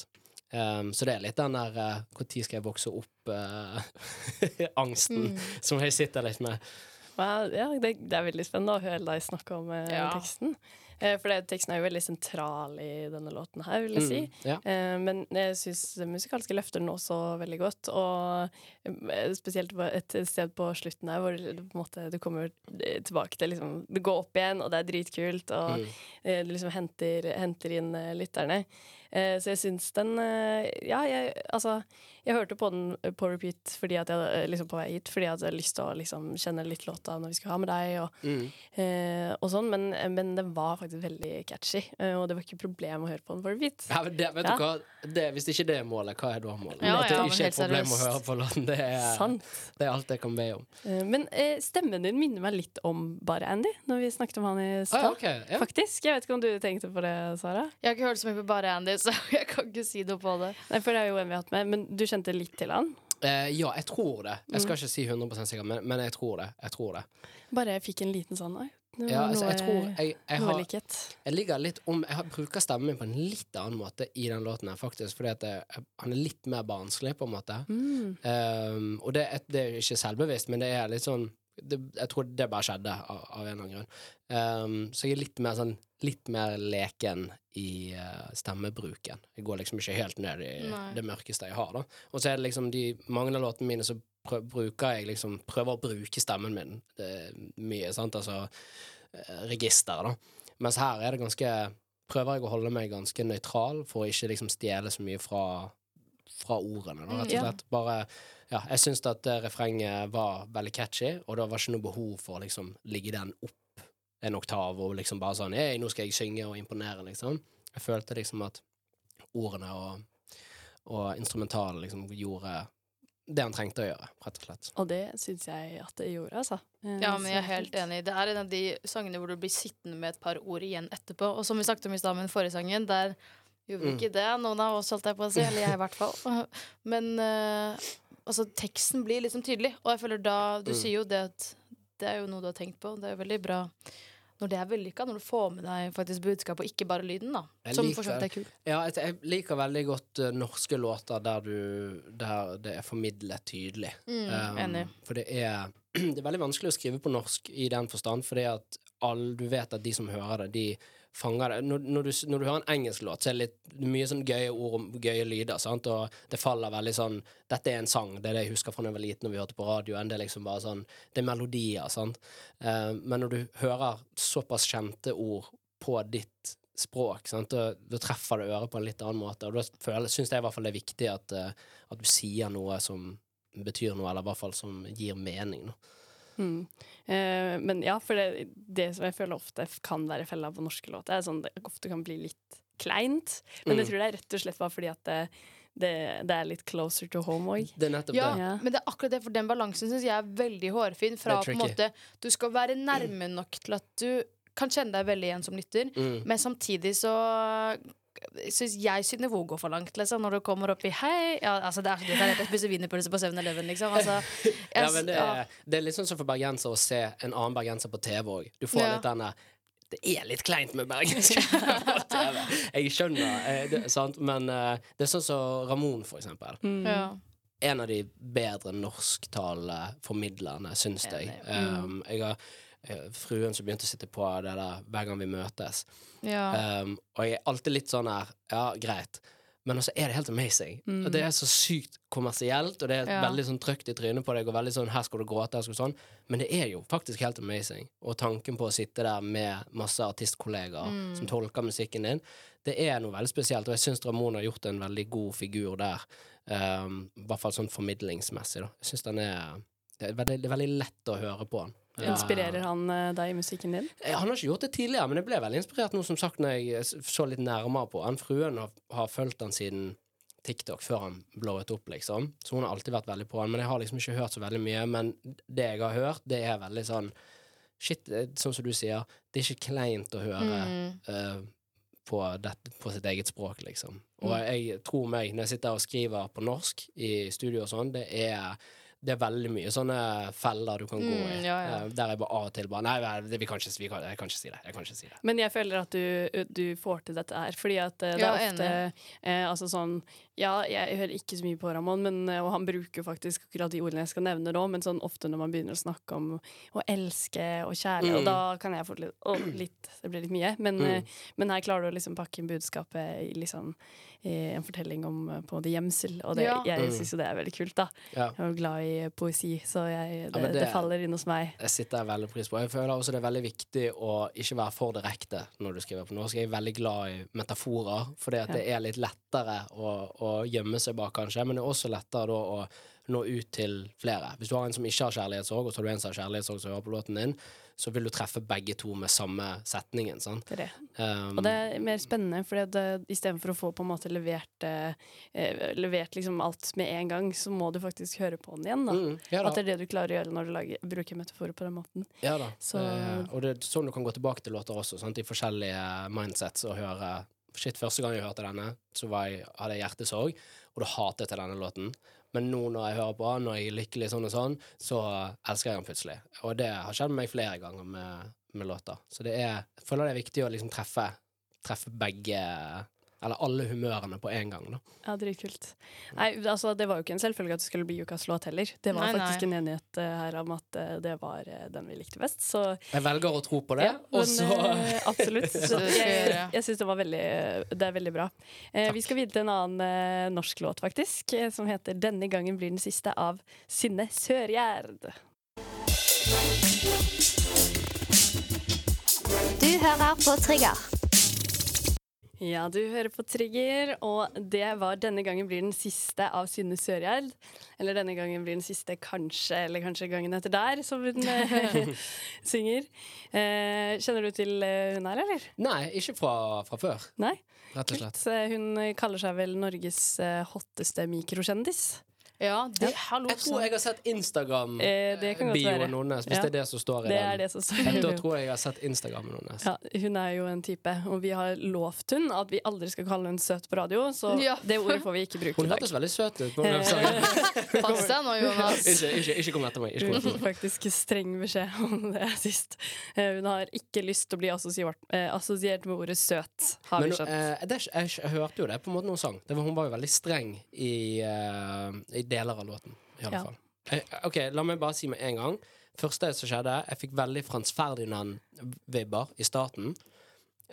Speaker 3: Um, så det er litt den der Når skal jeg vokse opp-angsten
Speaker 6: Mm.
Speaker 3: som jeg sitter litt med.
Speaker 2: Well, ja, det, det er veldig spennende å høre deg snakke om uh,
Speaker 6: Ja.
Speaker 2: teksten. Eh, for det, teksten er jo veldig sentral i denne låten her, vil jeg si.
Speaker 3: Mm, ja.
Speaker 2: Eh, men jeg syns det musikalske løfter den også veldig godt. Og eh, spesielt et sted på slutten her hvor det, måte, du kommer tilbake til liksom, Du går opp igjen, og det er dritkult, og
Speaker 3: Mm.
Speaker 2: du liksom henter, henter inn lytterne. Så jeg syns den Ja, jeg, altså Jeg hørte på den på repeat fordi at jeg, eh, liksom på vei hit, fordi at jeg hadde lyst til å liksom kjenne litt låta når vi skulle ha med deg, og,
Speaker 3: Mm.
Speaker 2: eh, og sånn, men, men den var faktisk veldig catchy, eh, og det var ikke problem å høre på den på repeat.
Speaker 3: Ja, men det, vet
Speaker 2: Ja.
Speaker 3: du hva? Det, hvis ikke det er målet, hva er da målet?
Speaker 6: Ja,
Speaker 3: det er
Speaker 6: ja, men
Speaker 3: ikke et
Speaker 6: problem
Speaker 3: problem å høre på låten. Det er,
Speaker 2: Sant.
Speaker 3: det er alt jeg kan be om.
Speaker 2: Eh, men eh, stemmen din minner meg litt om bare Andy, når vi snakket om han i
Speaker 3: Ah,
Speaker 2: stad.
Speaker 3: ja, okay, ja.
Speaker 2: Faktisk. Jeg vet ikke om du tenkte på det, Sara?
Speaker 6: Jeg har ikke hørt så mye på bare Andy, så jeg kan ikke si noe på det.
Speaker 2: Nei, for det er jo en vi har hatt med, men du kjente litt til han?
Speaker 3: Eh, ja, jeg tror det. Jeg
Speaker 2: Mm.
Speaker 3: skal ikke si 100 sikker, men, men jeg tror det. Jeg tror det.
Speaker 2: Bare jeg fikk en liten sånn Nei,
Speaker 3: Ja, altså, jeg tror jeg, jeg, har, jeg ligger litt om Jeg har, bruker stemmen min på en litt annen måte i den låten her, faktisk. Fordi at jeg, han er litt mer barnslig, på en måte.
Speaker 2: Mm.
Speaker 3: Um, og det, det er ikke selvbevisst, men det er litt sånn det, Jeg tror det bare skjedde av, av en eller annen grunn. Um, så jeg er litt mer sånn Litt mer leken i uh, stemmebruken. Jeg går liksom ikke helt ned i
Speaker 6: Nei.
Speaker 3: det mørkeste jeg har, da. Og så er det liksom de mange av låtene mine så prø bruker jeg liksom Prøver å bruke stemmen min det, er mye, sant, altså uh, register, da. Mens her er det ganske Prøver jeg å holde meg ganske nøytral for å ikke liksom stjele så mye fra fra ordene, da, rett og
Speaker 2: Mm,
Speaker 3: slett. Bare Ja, jeg syns at refrenget var veldig catchy, og det var ikke noe behov for å liksom ligge den opp en oktav og liksom bare sånn Hei, nå skal jeg synge og imponere, liksom. Jeg følte liksom at ordene og, og instrumentalen liksom gjorde det han trengte å gjøre, rett og slett.
Speaker 2: Og det syns jeg at det gjorde, altså. Eh,
Speaker 6: Ja, men jeg er helt enig. Det er en av de sangene hvor du blir sittende med et par ord igjen etterpå. Og som vi snakket om i stad med den forrige sangen, der gjorde vi
Speaker 3: Mm.
Speaker 6: ikke det. Noen av oss, holdt jeg på å si. Eller jeg, i hvert fall. Men uh, altså, teksten blir liksom tydelig. Og jeg føler da Du
Speaker 3: Mm.
Speaker 6: sier jo det at det er jo noe du har tenkt på. Det er jo veldig bra når det er vellykka, når du får med deg faktisk budskap, og ikke bare lyden, da.
Speaker 3: Jeg
Speaker 6: Som for så vidt er kul.
Speaker 3: Ja, jeg, jeg liker veldig godt uh, norske låter der, du, der det er formidlet tydelig.
Speaker 6: Mm, enig.
Speaker 3: For det er, det er veldig vanskelig å skrive på norsk i den forstand, fordi at all, du vet at de som hører det, de fanger det. Når, når, du, når du hører en engelsk låt, så er det litt, mye sånn gøye ord og gøye lyder, sant? og det faller veldig sånn Dette er en sang, det er det jeg husker fra da jeg var liten og vi hørte på radioen. Det er liksom bare sånn Det er melodier, sant. Eh, men når du hører såpass kjente ord på ditt språk, sant? Da, da treffer det øret på en litt annen måte. Og da syns jeg i hvert fall det er viktig at, eh, at du sier noe som betyr noe, eller i hvert fall som gir mening. Da.
Speaker 2: Mm. Eh, men ja, for det, det som jeg føler ofte kan være fella på norske låter, er sånn det ofte kan bli litt kleint. Men jeg
Speaker 3: Mm.
Speaker 2: tror det er rett og slett bare fordi at det, det, det er litt closer to home òg.
Speaker 6: Ja.
Speaker 2: Ja.
Speaker 6: men det er akkurat det, for den balansen syns jeg er veldig hårfin. Fra på en måte Du skal være nærme nok til at du kan kjenne deg veldig igjen som lytter,
Speaker 3: Mm.
Speaker 6: men samtidig så syns jeg synnivå går for langt, liksom, når du kommer opp i hei ja, altså Det er det er rett å spise wienerpølse på 7-Eleven, liksom. Altså, jeg,
Speaker 3: Ja, men det,
Speaker 6: ja.
Speaker 3: det er litt sånn som for bergensere å se en annen bergenser på TV òg. Du får
Speaker 6: Ja.
Speaker 3: litt denne Det er litt kleint med bergensk på TV. Jeg skjønner, eh, det, sant? men eh, det er sånn som Ramón, for eksempel.
Speaker 2: Mm.
Speaker 6: Ja.
Speaker 3: En av de bedre norsktalende formidlerne, syns jeg. Um, jeg har fruen som begynte å sitte på det der hver gang vi møtes.
Speaker 6: Ja.
Speaker 3: Um, og jeg er alltid litt sånn her Ja, greit. Men også er det helt amazing. Mm. Det er så sykt kommersielt, og det er
Speaker 6: Ja.
Speaker 3: veldig sånn trygt i trynet på deg, og veldig sånn 'her skal du gråte', her skal du sånn. Men det er jo faktisk helt amazing. Og tanken på å sitte der med masse artistkollegaer som tolker musikken din, det er noe veldig spesielt. Og jeg syns Ramón har gjort en veldig god figur der. Um, I hvert fall sånn formidlingsmessig, da. Jeg syns den er det er, veldig, det er veldig lett å høre på den.
Speaker 2: Inspirerer han eh, deg i musikken din?
Speaker 3: Eh, Han har ikke gjort det tidligere, men jeg ble veldig inspirert nå, som sagt, når jeg så litt nærmere på han. Fruen har, har fulgt han siden TikTok, før han blowet opp, liksom. Så hun har alltid vært veldig på han. Men jeg har liksom ikke hørt så veldig mye. Men det jeg har hørt, det er veldig sånn Shit, eh, sånn som du sier, det er ikke kleint å høre
Speaker 6: Mm.
Speaker 3: uh, på, det, på sitt eget språk, liksom. Og
Speaker 6: Mm.
Speaker 3: jeg tror meg, når jeg sitter og skriver på norsk i studio og sånn, det er det er veldig mye sånne feller du kan gå i.
Speaker 6: Mm, ja, ja.
Speaker 3: eh, Der jeg bare av og til bare Nei, nei, det, vi kan ikke, vi kan, jeg kan ikke si det. Jeg kan ikke si det.
Speaker 2: Men jeg føler at du, du får til dette her, fordi at eh, det
Speaker 6: Ja,
Speaker 2: er ofte eh, altså sånn Ja, jeg hører ikke så mye på Ramón, men, eh, og han bruker faktisk akkurat de ordene jeg skal nevne nå, men sånn ofte når man begynner å snakke om å elske og og
Speaker 3: Mm.
Speaker 2: da kan jeg få litt, å, litt Det blir litt mye. Men,
Speaker 3: Mm.
Speaker 2: eh, men her klarer du å liksom pakke inn budskapet i liksom en fortelling om på en gjemsel, og det,
Speaker 6: Ja.
Speaker 2: jeg
Speaker 3: Mm.
Speaker 2: syns jo det er veldig kult, da.
Speaker 3: Ja.
Speaker 2: Jeg er glad i poesi, så jeg, det,
Speaker 3: ja,
Speaker 2: det,
Speaker 3: det-
Speaker 2: faller inn hos meg.
Speaker 3: Jeg sitter jeg veldig pris på. Jeg føler også det er veldig viktig å ikke være for direkte når du skriver på norsk. Jeg er veldig glad i metaforer, fordi at
Speaker 2: Ja.
Speaker 3: det er litt lettere å, å gjemme seg bak, kanskje. Men det er også lettere da å nå ut til flere. Hvis du har en som ikke har kjærlighetssorg, og så har du en som har kjærlighetssorg som hører på låten din, så vil du treffe begge to med samme setningen. Sant?
Speaker 2: Det er det.
Speaker 3: Um,
Speaker 2: Og det er mer spennende, for istedenfor å få på en måte levert, eh, eh, levert liksom alt med en gang, så må du faktisk høre på den igjen. Da.
Speaker 3: mm, ja,
Speaker 2: At det er det du klarer å gjøre når du lager, bruker metaforer på den måten.
Speaker 3: Ja da.
Speaker 2: Så-
Speaker 3: Eh, og det er sånn du kan gå tilbake til låter også, sant? i forskjellige mindsets og høre Shit, første gang jeg hørte denne, så jeg, hadde jeg hjertesorg, og da hatet jeg denne låten. Men nå når jeg hører på den, når jeg er lykkelig sånn og sånn, så elsker jeg den plutselig. Og det har skjedd med meg flere ganger med, med låter. Så er, jeg føler det er viktig å liksom treffe, treffe begge Eller alle humørene på en gang, da.
Speaker 2: Ja, dritkult. Nei, altså, det var jo ikke en selvfølge at det skulle bli ukas låt heller. Det var
Speaker 6: Nei,
Speaker 2: faktisk
Speaker 6: nei.
Speaker 2: en enighet uh, her om at uh, det var uh, den vi likte best, så
Speaker 3: Jeg velger å tro på det,
Speaker 2: Ja,
Speaker 3: og så
Speaker 2: Absolutt. Så jeg
Speaker 6: jeg
Speaker 2: syns det var veldig Det er veldig bra. Eh, vi skal videre til en annen norsk låt, faktisk, som heter 'Denne gangen blir den siste' av Synne Sørgjerd.
Speaker 4: Du hører på Trigger.
Speaker 2: Ja, du hører på Trigger, og det var 'Denne gangen blir den siste' av Synne Sørgjerd. Eller 'Denne gangen blir den siste', kanskje, eller kanskje gangen etter der, som hun eh, synger. Eh, kjenner du til eh, hun her, eller?
Speaker 3: Nei, ikke fra, fra før,
Speaker 2: Nei?
Speaker 3: rett og slett.
Speaker 2: Så hun kaller seg vel Norges eh, hotteste mikrokjendis.
Speaker 6: Ja, det, hallo.
Speaker 3: Jeg tror jeg har sett Instagram
Speaker 2: Eh,
Speaker 3: hennes, hvis
Speaker 2: Ja.
Speaker 3: det er det som står i
Speaker 2: Det
Speaker 3: den.
Speaker 2: er det som står
Speaker 3: Da tror jeg jeg har sett Instagrammen hennes.
Speaker 2: ja, Hun er jo en type, og vi har lovt hun at vi aldri skal kalle hun søt på radio, så
Speaker 6: Ja.
Speaker 2: det ordet får vi ikke bruke
Speaker 3: Hun hørtes veldig søt ut.
Speaker 6: Pass deg nå, Jonas.
Speaker 3: ikke, ikke, ikke kom etter meg. Ikke kom etter meg.
Speaker 2: faktisk streng beskjed om det sist. Eh, Hun har ikke lyst til å bli assosiert, eh, assosiert med ordet søt, har
Speaker 3: Men
Speaker 2: vi skjønt.
Speaker 3: eh, det, er jeg, jeg hørte jo det på en måte når hun sang. Det var, hun var jo veldig streng i, uh, i deler av låten. I alle
Speaker 2: Ja.
Speaker 3: fall. Eh, ok, La meg bare si med en gang. Første som skjedde, jeg fikk veldig Frans Ferdinand-vibber i starten.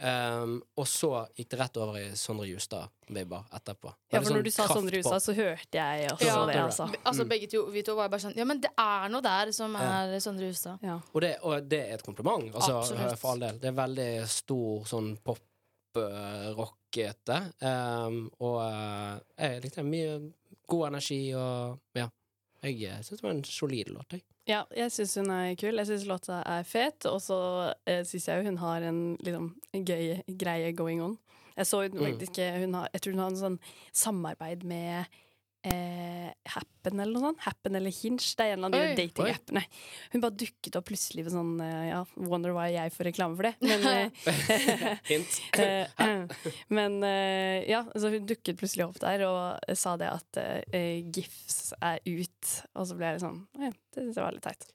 Speaker 3: Um, og så gikk det rett over i Sondre Justad-vibber etterpå.
Speaker 2: Ja, for når
Speaker 3: sånn
Speaker 2: du sa Sondre
Speaker 3: kraftpop.
Speaker 2: Justad, så hørte jeg også
Speaker 6: Ja.
Speaker 2: det, altså.
Speaker 6: Altså,
Speaker 3: Mm.
Speaker 6: begge to, vi to var bare sånn Ja, men det er noe der som er Sondre Justad.
Speaker 2: Ja.
Speaker 3: Og det, og det er et kompliment, altså,
Speaker 6: Absolutt.
Speaker 3: for all del. Det er veldig stor sånn pop-rockete. Um, og uh, jeg likte mye god energi og ja. Jeg uh, syns det var en solid låt, jeg.
Speaker 2: Ja, jeg syns hun er kul. Jeg syns låta er fet, og så eh, syns jeg hun har en liksom, gøy greie going on. Jeg så hun
Speaker 3: Mm.
Speaker 2: faktisk mm. hun har, Jeg tror hun har en sånn samarbeid med eh, Happen eller noe sånt. Happen eller Hinge. Det er en av de datingappene. Hun bare dukket opp plutselig med sånn eh, Ja, wonder why jeg får reklame for det. Men, eh,
Speaker 3: Hint.
Speaker 2: Eh, men ja, så hun dukket plutselig opp der og sa det at eh, GIFs er ut. Og så ble jeg sånn ja, Det syns jeg var litt teit.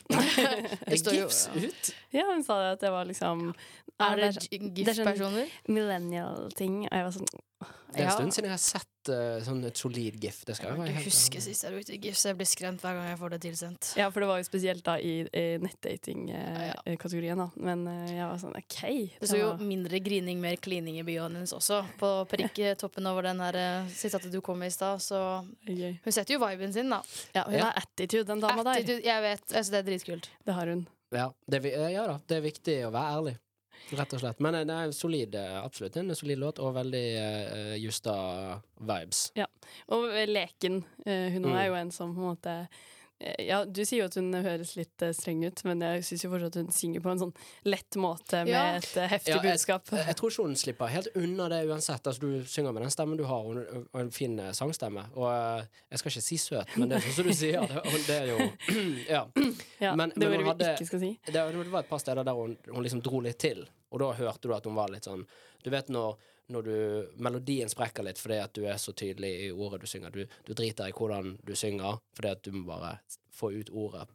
Speaker 3: Gifs ut?
Speaker 2: ja, hun sa det at det var liksom
Speaker 6: Er det
Speaker 2: sånn-
Speaker 6: GIF-personer?
Speaker 2: millennial-ting. Og jeg var sånn
Speaker 3: Det er en
Speaker 6: Ja.
Speaker 3: stund siden jeg har sett uh, sånn et solid gif. Det skal jeg være
Speaker 6: Jeg husker sist jeg brukte GIF, så jeg blir skremt hver gang jeg får det tilsendt.
Speaker 2: Ja, for det var jo spesielt da i, i
Speaker 6: Ja, ja.
Speaker 2: nettdating-kategorien, da. Men uh, jeg var sånn OK.
Speaker 6: Det så jo mindre grining, mer klining i bioen hennes også. På prikketoppen over den her uh, sitatet du kom med i stad. Så
Speaker 2: okay.
Speaker 6: hun setter jo viben sin, da.
Speaker 2: Ja, hun
Speaker 3: Ja.
Speaker 2: har attitude, den dama der.
Speaker 6: Jeg vet. Altså, det er dritkult.
Speaker 2: Det har hun.
Speaker 3: Ja, det, vi- eh, ja da, det er viktig å være ærlig. Rett og slett. Men eh, det er en solid, eh, absolutt en solid låt, og veldig uh, Justa-vibes.
Speaker 2: Og eh, Leken. Uh, hun
Speaker 3: Mm.
Speaker 2: er jo en som på en måte Eh, Ja, du sier jo at hun høres litt eh, streng ut, men jeg syns jo fortsatt hun synger på en sånn lett måte med
Speaker 6: Ja.
Speaker 2: et eh, heftig
Speaker 3: Ja, jeg-
Speaker 2: budskap.
Speaker 3: Jeg, jeg tror ikke hun slipper helt unna det uansett. Altså, du synger med den stemmen du har, og en, og en fin eh, sangstemme. Og eh, jeg skal ikke si søt, men det er sånn som du sier. Det, det er jo Ja.
Speaker 2: Ja,
Speaker 3: men-
Speaker 2: det var det vi
Speaker 3: hadde-
Speaker 2: ikke skal si.
Speaker 3: Det, det var et par steder der hun, hun liksom dro litt til, og da hørte du at hun var litt sånn Du vet når, når du melodien sprekker litt fordi at du er så tydelig i ordet du synger. Du, du driter i hvordan du synger, fordi at du må bare få ut ordet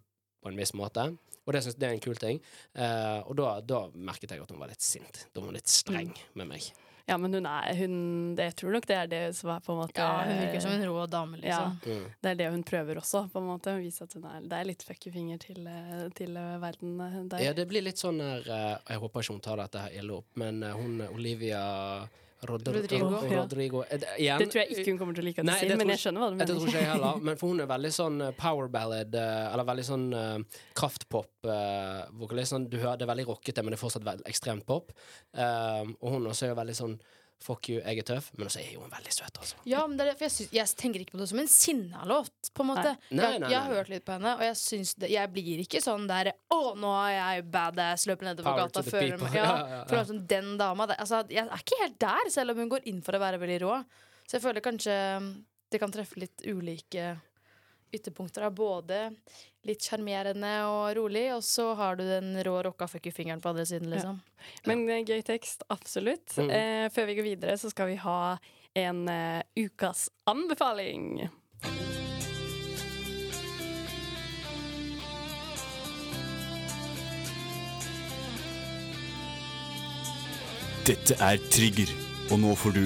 Speaker 3: på en viss måte. Og det syns jeg er en kul ting. Eh, og da, da merket jeg at hun var litt sint. Da var hun litt streng med meg.
Speaker 2: Ja, men hun er hun, det, Jeg tror nok det er det som er på en måte
Speaker 6: Ja, hun virker som en rå dame, liksom.
Speaker 2: Ja,
Speaker 3: Mm.
Speaker 2: det er det hun prøver også, på en måte. Hun viser at hun er Det er litt fuckefinger til, til eh, verden eh, der.
Speaker 3: Ja, det blir litt sånn der eh, Jeg håper ikke hun tar dette her ille opp, men hun Olivia Rodr
Speaker 6: Rodrigo.
Speaker 3: Rodrigo. Ja. det-
Speaker 2: tror jeg ikke hun kommer til å like at du
Speaker 3: Nei,
Speaker 2: sier, men jeg skjønner hva du
Speaker 3: Det tror ikke jeg
Speaker 2: mener.
Speaker 3: heller, men for hun er veldig sånn eh, power ballad, eh, eller veldig sånn uh, kraftpop-vokalist. sånn, du hører det er veldig rockete, men det er fortsatt ekstremt pop. Uh, og hun også er veldig sånn fuck you, jeg er tøff, men også er hun veldig søt, altså.
Speaker 6: Ja, men det er for jeg, synes, jeg tenker ikke på det som en sinnalåt, på en måte.
Speaker 3: Nei. Nei,
Speaker 6: jeg,
Speaker 3: nei,
Speaker 6: jeg har hørt litt på henne, og jeg syns det Jeg blir ikke sånn der Å, nå er jeg badass, løper nedover gata, føler meg ja,
Speaker 3: Ja, ja, ja.
Speaker 6: meg den dama. der. Altså, jeg er ikke helt der, selv om hun går inn for å være veldig rå. Så jeg føler kanskje det kan treffe litt ulike ytterpunkter. er Både litt sjarmerende og rolig, og så har du den rå rocka fuck you-fingeren på andre siden, liksom.
Speaker 2: Men eh, gøy tekst, absolutt.
Speaker 3: Mm.
Speaker 2: Eh, før vi går videre, så skal vi ha en uh, ukas anbefaling.
Speaker 8: Dette er Trigger, og nå får du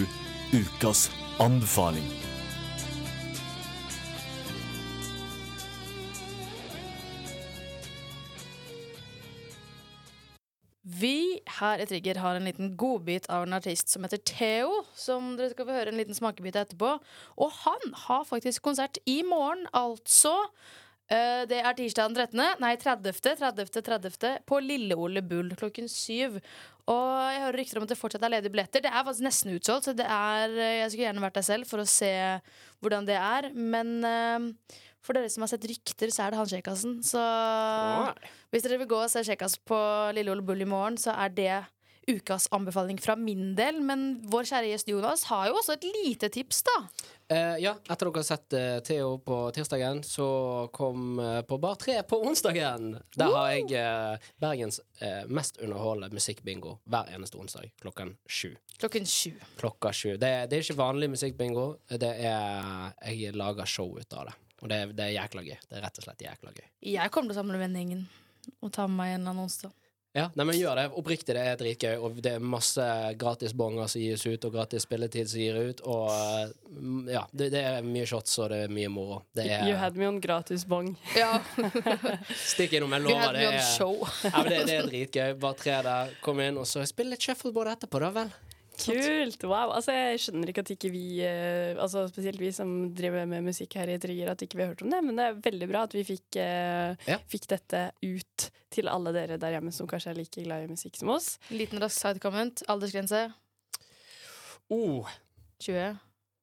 Speaker 8: ukas anbefaling.
Speaker 6: Vi her i Trigger har en liten godbit av en artist som heter Theo, som dere skal få høre en liten smakebit etterpå. Og han har faktisk konsert i morgen, altså. Uh, det er tirsdag den 13., nei 30., 30., 30. på Lille Ole Bull klokken syv. Og jeg hører rykter om at det fortsatt er ledige billetter. Det er faktisk nesten utsolgt, så det er, eh, jeg skulle gjerne vært der selv for å se hvordan det er. Men uh, for dere som har sett rykter, så er det han Kjekkasen. Så hvis dere vil gå og se Kjekkas på Lille Ole Bull i morgen, så er det ukas anbefaling fra min del. Men vår kjære gjest Jonas har jo også et lite tips, da.
Speaker 3: Eh, ja, etter dere har sett eh, Theo på tirsdagen, så kom eh, på Bar 3 på onsdagen. Der har jeg eh, Bergens eh, mest underholdende musikkbingo hver eneste onsdag klokken sju.
Speaker 6: Klokken sju.
Speaker 3: Klokka sju. Det, det er ikke vanlig musikkbingo. Det er Jeg lager show ut av det. Og det, det er jækla gøy. Det er rett og slett jækla gøy.
Speaker 6: Jeg kommer til å samle vennegjengen og ta med meg en eller annen onsdag.
Speaker 3: Ja, nei, men gjør det. Oppriktig, det er dritgøy. Og det er masse gratis bonger som gis ut, og gratis spilletid som gir ut. Og mm, ja, det, det er mye shots, og det er mye moro. Det er
Speaker 2: You had me on gratis bong.
Speaker 6: Ja,
Speaker 3: Stikk innom, jeg lover. Det er, ja, det, det er dritgøy. Bare tre der, kom inn, og så spill litt shuffleboard etterpå, da vel.
Speaker 2: Kult! Wow. Altså, jeg skjønner ikke at ikke vi, eh, altså spesielt vi som driver med musikk her i Trigger, at ikke vi har hørt om det, men det er veldig bra at vi fikk, eh,
Speaker 3: Ja.
Speaker 2: fikk dette ut til alle dere der hjemme som kanskje er like glad i musikk som oss.
Speaker 6: Liten rask side comment. Aldersgrense
Speaker 3: Oh,
Speaker 6: 20.
Speaker 3: jeg,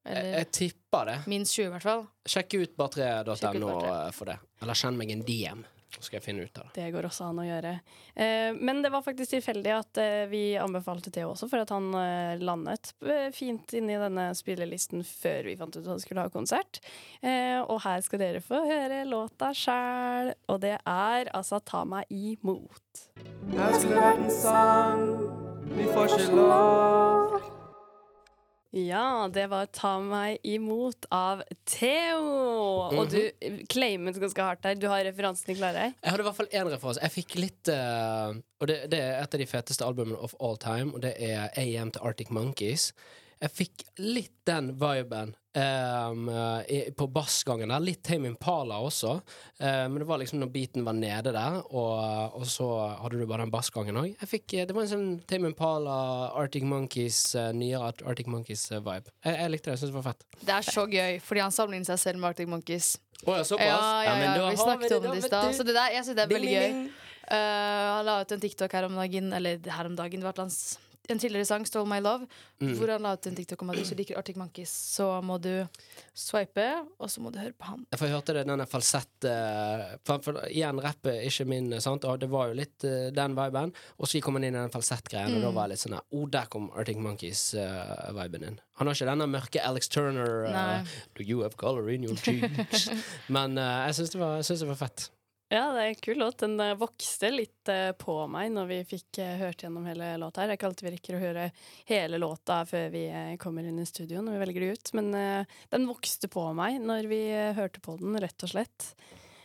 Speaker 6: Eller
Speaker 3: jeg tipper det.
Speaker 6: minst 20, i hvert fall.
Speaker 3: Sjekk ut
Speaker 6: Sjekk ut
Speaker 3: bare3.no
Speaker 6: bare3.
Speaker 3: for det. Eller send meg en DM, så skal jeg finne ut av det.
Speaker 2: Det går også an å gjøre. Eh, men det var faktisk tilfeldig at eh, vi anbefalte Theo også, for at han eh, landet eh, fint inn i denne spillelisten før vi fant ut at han skulle ha konsert. Eh, og her skal dere få høre låta sjæl, og det er altså Ta meg imot.
Speaker 7: Her skulle vært en sang, vi får ikke lov.
Speaker 2: Ja, det var Ta meg imot av Theo. Og du claimet ganske hardt der. Du har referansene klare?
Speaker 3: Jeg hadde i hvert fall én referanse. Jeg fikk litt uh, Og det, det er et av de feteste albumene of all time, og det er AM til Arctic Monkeys. Jeg fikk litt den viben um, i, på bassgangen der. Litt Tame Impala også. Eh, men det var liksom når beaten var nede der, og, og så hadde du bare den bassgangen òg. Det var en sånn Tame Impala, Arctic Monkeys, uh, nyere Arctic Monkeys-vibe. jeg, jeg likte det. Jeg syntes det var fett.
Speaker 6: Det er så gøy, fordi han sammenligner seg selv med Arctic Monkeys.
Speaker 3: Oh, ja, såpass?
Speaker 6: Ja, ja, ja,
Speaker 3: ja,
Speaker 6: vi snakket om det i stad. Så det der, jeg synes det er veldig gøy. Eh, han la ut en TikTok her om dagen, eller her om dagen, det var annet en tidligere sang, 'Stole My Love',
Speaker 3: Mm.
Speaker 6: hvor han la ut en TikTok om at hvis du liker Arctic Monkeys, så må du swipe, og så må du høre på han.
Speaker 3: For jeg hørte det, denne falsett eh, for, for Igjen, rapp er ikke min, sant? og det var jo litt uh, den viben. Og så kom han inn i den falsettgreien, og da var jeg litt sånn her, Oh, der kom Arctic Monkeys-viben inn. Han har ikke denne mørke Alex Turner
Speaker 6: uh,
Speaker 3: Do you have color in your cheeks? Men eh, jeg syns det, det var fett.
Speaker 2: Ja, det er en kul låt. Den eh, vokste litt eh, på meg når vi fikk eh, hørt gjennom hele låta her. Er ikke alltid vi rekker å høre hele låta før vi kommer inn i studio, når vi velger det ut. Men den vokste på meg når vi hørte på den, rett og slett.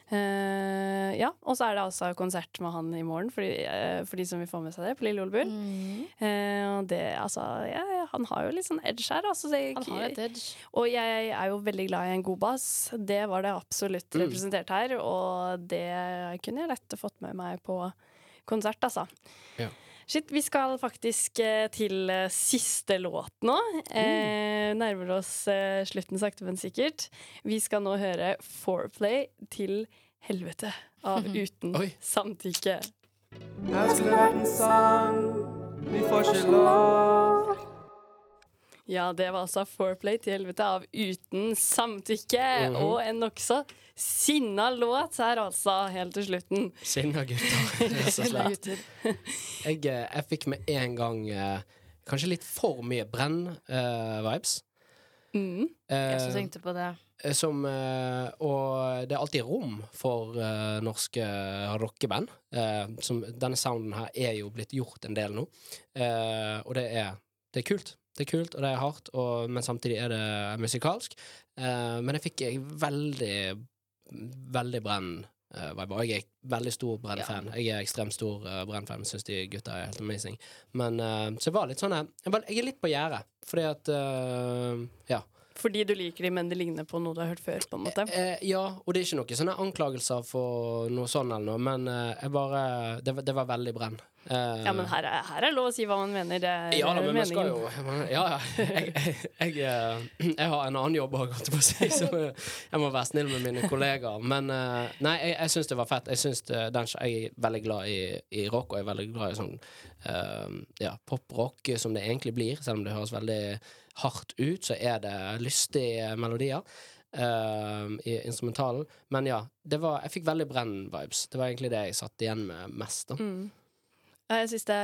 Speaker 2: Eh, ja, og så er det altså konsert med han i morgen, for de, uh, for de som vil få med seg det, på Lille Olebuen. Uh, og det, altså, ja, ja, han har jo litt sånn edge her. Altså, det,
Speaker 6: Han har et edge.
Speaker 2: og jeg er jo veldig glad i en god bass. Det var det absolutt
Speaker 3: Mm.
Speaker 2: representert her, og det kunne jeg lett fått med meg på konsert, altså.
Speaker 3: Ja.
Speaker 2: Shit, vi skal faktisk eh, til eh, siste låt nå. Eh, nærmer oss eh, slutten sakte, men sikkert. Vi skal nå høre 'Foreplay til helvete' av Uten
Speaker 3: Oi.
Speaker 2: samtykke.
Speaker 7: Her skulle vært en sang, vi får ikke lov.
Speaker 2: Ja, det var altså 'Foreplay til helvete' av Uten samtykke.
Speaker 3: Mhm.
Speaker 2: Og en nokså sinna låt her, altså, helt til slutten.
Speaker 3: Sinna gutter, rett og slett. Jeg, eh, jeg fikk med en gang eh, kanskje litt for mye brenn-vibes.
Speaker 2: Mm.
Speaker 6: Jeg som
Speaker 3: Eh,
Speaker 6: tenkte på det.
Speaker 3: som, eh, og det er alltid rom for eh, norske rockeband. Eh, som, denne sounden her er jo blitt gjort en del nå. Eh, og det er, det er kult. Det er kult, og det er hardt, og, men samtidig er det musikalsk. Eh, men jeg fikk eh, veldig, veldig brenn. Uh, vibe. Jeg er veldig stor Brenn-fan. Jeg er ekstremt stor uh, Brenn-fan. Syns de gutta er helt amazing. Men uh, så jeg var litt sånn eh, jeg, var, jeg er litt på gjerdet, fordi at eh, Ja.
Speaker 2: Fordi du liker dem, men det ligner på noe du har hørt før, på en måte.
Speaker 3: Eh, ja, og det er ikke noen sånne anklagelser for noe sånn eller noe, men eh, jeg bare Det, det var veldig brenn. Eh,
Speaker 2: Ja, men her er, her er lov å si hva man mener. Det er
Speaker 3: ja da, men
Speaker 2: vi
Speaker 3: skal jo men, Ja, ja. Jeg, jeg, jeg, eh, jeg har en annen jobb òg, holdt jeg på å si, så jeg må være snill med mine kollegaer. Men eh, nei, jeg, jeg syns det var fett. Jeg, synes det, den, jeg er veldig glad i, i rock, og jeg er veldig glad i sånn eh, ja, poprock som det egentlig blir, selv om det høres veldig hardt ut, så er det lystige melodier. Uh, I instrumentalen. Men ja, det var, jeg fikk veldig Brenn-vibes. Det var egentlig det jeg satt igjen med mest. da
Speaker 2: Mm. Jeg syns det,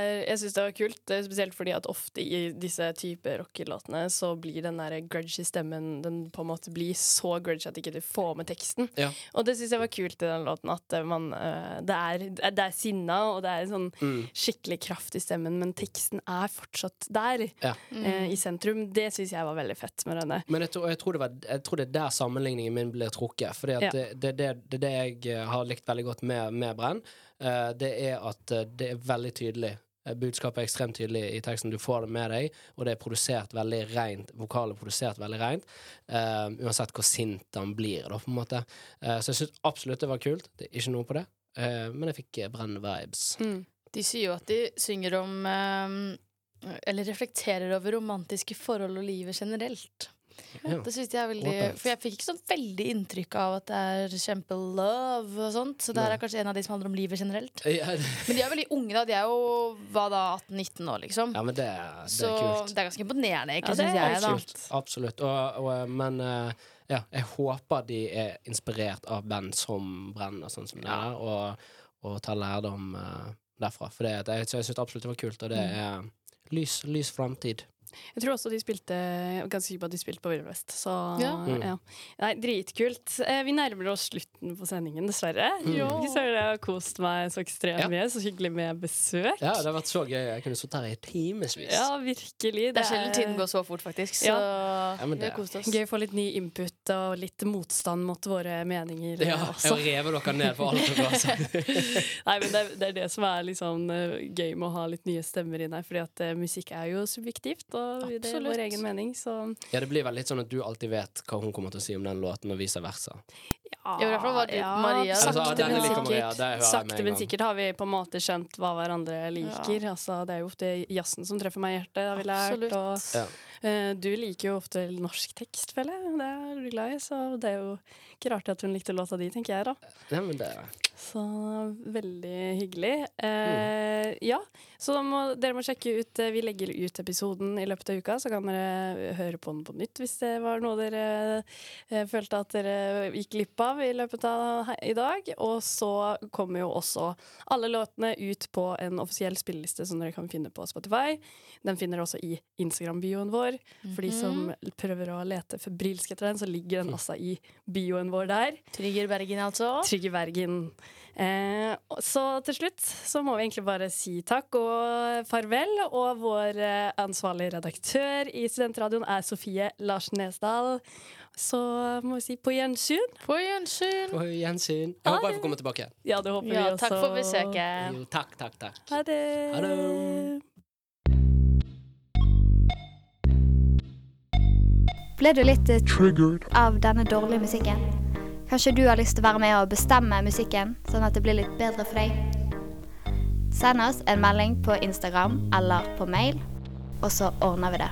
Speaker 2: det var kult, spesielt fordi at ofte i disse typer rockelåtene så blir den der grudgy stemmen Den på en måte blir så grudgy at ikke du får med teksten.
Speaker 3: Ja.
Speaker 2: Og det syns jeg var kult i den låten, at eh, man eh, Det er, det er sinna, og det er sånn
Speaker 3: Mm.
Speaker 2: skikkelig kraft i stemmen, men teksten er fortsatt der,
Speaker 3: Ja.
Speaker 2: eh, i sentrum. Det syns jeg var veldig fett med denne.
Speaker 3: Men jeg tror, jeg, tror det var, jeg tror det er der sammenligningen min ble trukket. for
Speaker 2: Ja.
Speaker 3: det, det, det, det jeg har likt veldig godt med, med Brenn. Eh, det er at eh, det er veldig tydelig. Eh, Budskapet er ekstremt tydelig i teksten. Du får det med deg, og det er produsert veldig rent. Vokalet er produsert veldig rent. uh, uansett hvor sint han blir, da, på en måte. Uh, så jeg syns absolutt det var kult. Det er ikke noe på det. Uh, men jeg fikk Brenn-vibes.
Speaker 2: Mm.
Speaker 6: De sier jo at de synger om Eller reflekterer over romantiske forhold og livet generelt.
Speaker 3: Ja.
Speaker 6: Det synes jeg er veldig For jeg fikk ikke sånn veldig inntrykk av at det er kjempelove og sånt. Så det her er kanskje en av de som handler om livet generelt. Men de er veldig unge, da. De er jo hva da, 18-19 år, liksom.
Speaker 3: ja, men det, det
Speaker 6: så
Speaker 3: er kult.
Speaker 6: det er ganske imponerende,
Speaker 2: Ja,
Speaker 6: syns jeg. Absolutt. da
Speaker 3: Absolutt. Og, og, men eh, ja, jeg håper de er inspirert av band som Brenn og sånn som det er, og, og tar lærdom eh, derfra. For det, jeg, jeg syns absolutt det var kult, og det er lys, lys framtid.
Speaker 2: Jeg tror også de spilte ganske sikker på at de spilte på Ville Vest. Så ja.
Speaker 6: Ja.
Speaker 2: Nei, dritkult. Eh, vi nærmer oss slutten på sendingen, dessverre.
Speaker 3: Mm.
Speaker 2: Så Jeg har kost meg så ekstremt
Speaker 3: Ja.
Speaker 2: mye. Så hyggelig med besøk.
Speaker 3: Ja, det har vært så gøy. Jeg kunne sittet her i timevis.
Speaker 2: Ja, virkelig.
Speaker 6: Det er sjelden tiden går så fort, faktisk. Så
Speaker 2: Ja.
Speaker 3: Ja,
Speaker 6: vi har kost oss.
Speaker 2: Gøy å få litt ny input og litt motstand mot våre meninger
Speaker 3: Ja, jeg rever dere ned for alt dere har sagt.
Speaker 2: Nei, men det, er- det er det som er liksom gøy med å ha litt nye stemmer inn her. Fordi at uh, musikk er jo subjektivt, og det er vår egen mening. Så
Speaker 3: Ja, det blir vel litt sånn at du alltid vet hva hun kommer til å si om den låten, og vice versa.
Speaker 2: ja,
Speaker 6: Ja, i hvert fall var det Maria
Speaker 3: Altså,
Speaker 2: sakte,
Speaker 3: denne
Speaker 2: men sikkert.
Speaker 3: Maria,
Speaker 2: Sakte, men sikkert har vi på en måte skjønt hva hverandre liker. Altså, det er jo ofte jazzen som treffer meg i hjertet, har vi lært.
Speaker 6: Absolutt.
Speaker 2: Og,
Speaker 3: Ja.
Speaker 2: eh, du liker jo ofte norsk tekst, føler jeg. Det er du glad i, så det er jo ikke rart at hun likte låta di, tenker jeg da.
Speaker 3: Ja, men det
Speaker 2: Så veldig hyggelig. Eh, Ja, så må, dere må sjekke ut eh, Vi legger ut episoden i løpet av uka, så kan dere høre på den på nytt hvis det var noe dere eh, følte at dere gikk glipp av i løpet av i dag. Og så kommer jo også alle låtene ut på en offisiell spilleliste som dere kan finne på Spotify. Den finner dere også i Instagram-bioen vår. For de som prøver å lete febrilsk etter den, så ligger den altså i bioen vår der.
Speaker 6: Trigger Bergen, altså.
Speaker 2: Trygger Bergen. Eh, så til slutt så må vi egentlig bare si takk og farvel. Og vår eh, ansvarlige redaktør i Studentradioen er Sofie Larsen Nesdal. Så må vi si på gjensyn.
Speaker 6: På gjensyn.
Speaker 3: På gjensyn. Jeg håper jeg får komme tilbake.
Speaker 2: Ja, det håper
Speaker 6: Ja,
Speaker 2: vi også.
Speaker 6: takk for besøket.
Speaker 3: Jo, takk, takk, takk.
Speaker 2: Ha det.
Speaker 3: Ha det.
Speaker 4: Ble du litt triggered av denne dårlige musikken? Kanskje du har lyst til å være med og bestemme musikken, sånn at det blir litt bedre for deg? Send oss en melding på Instagram eller på mail, og så ordner vi det.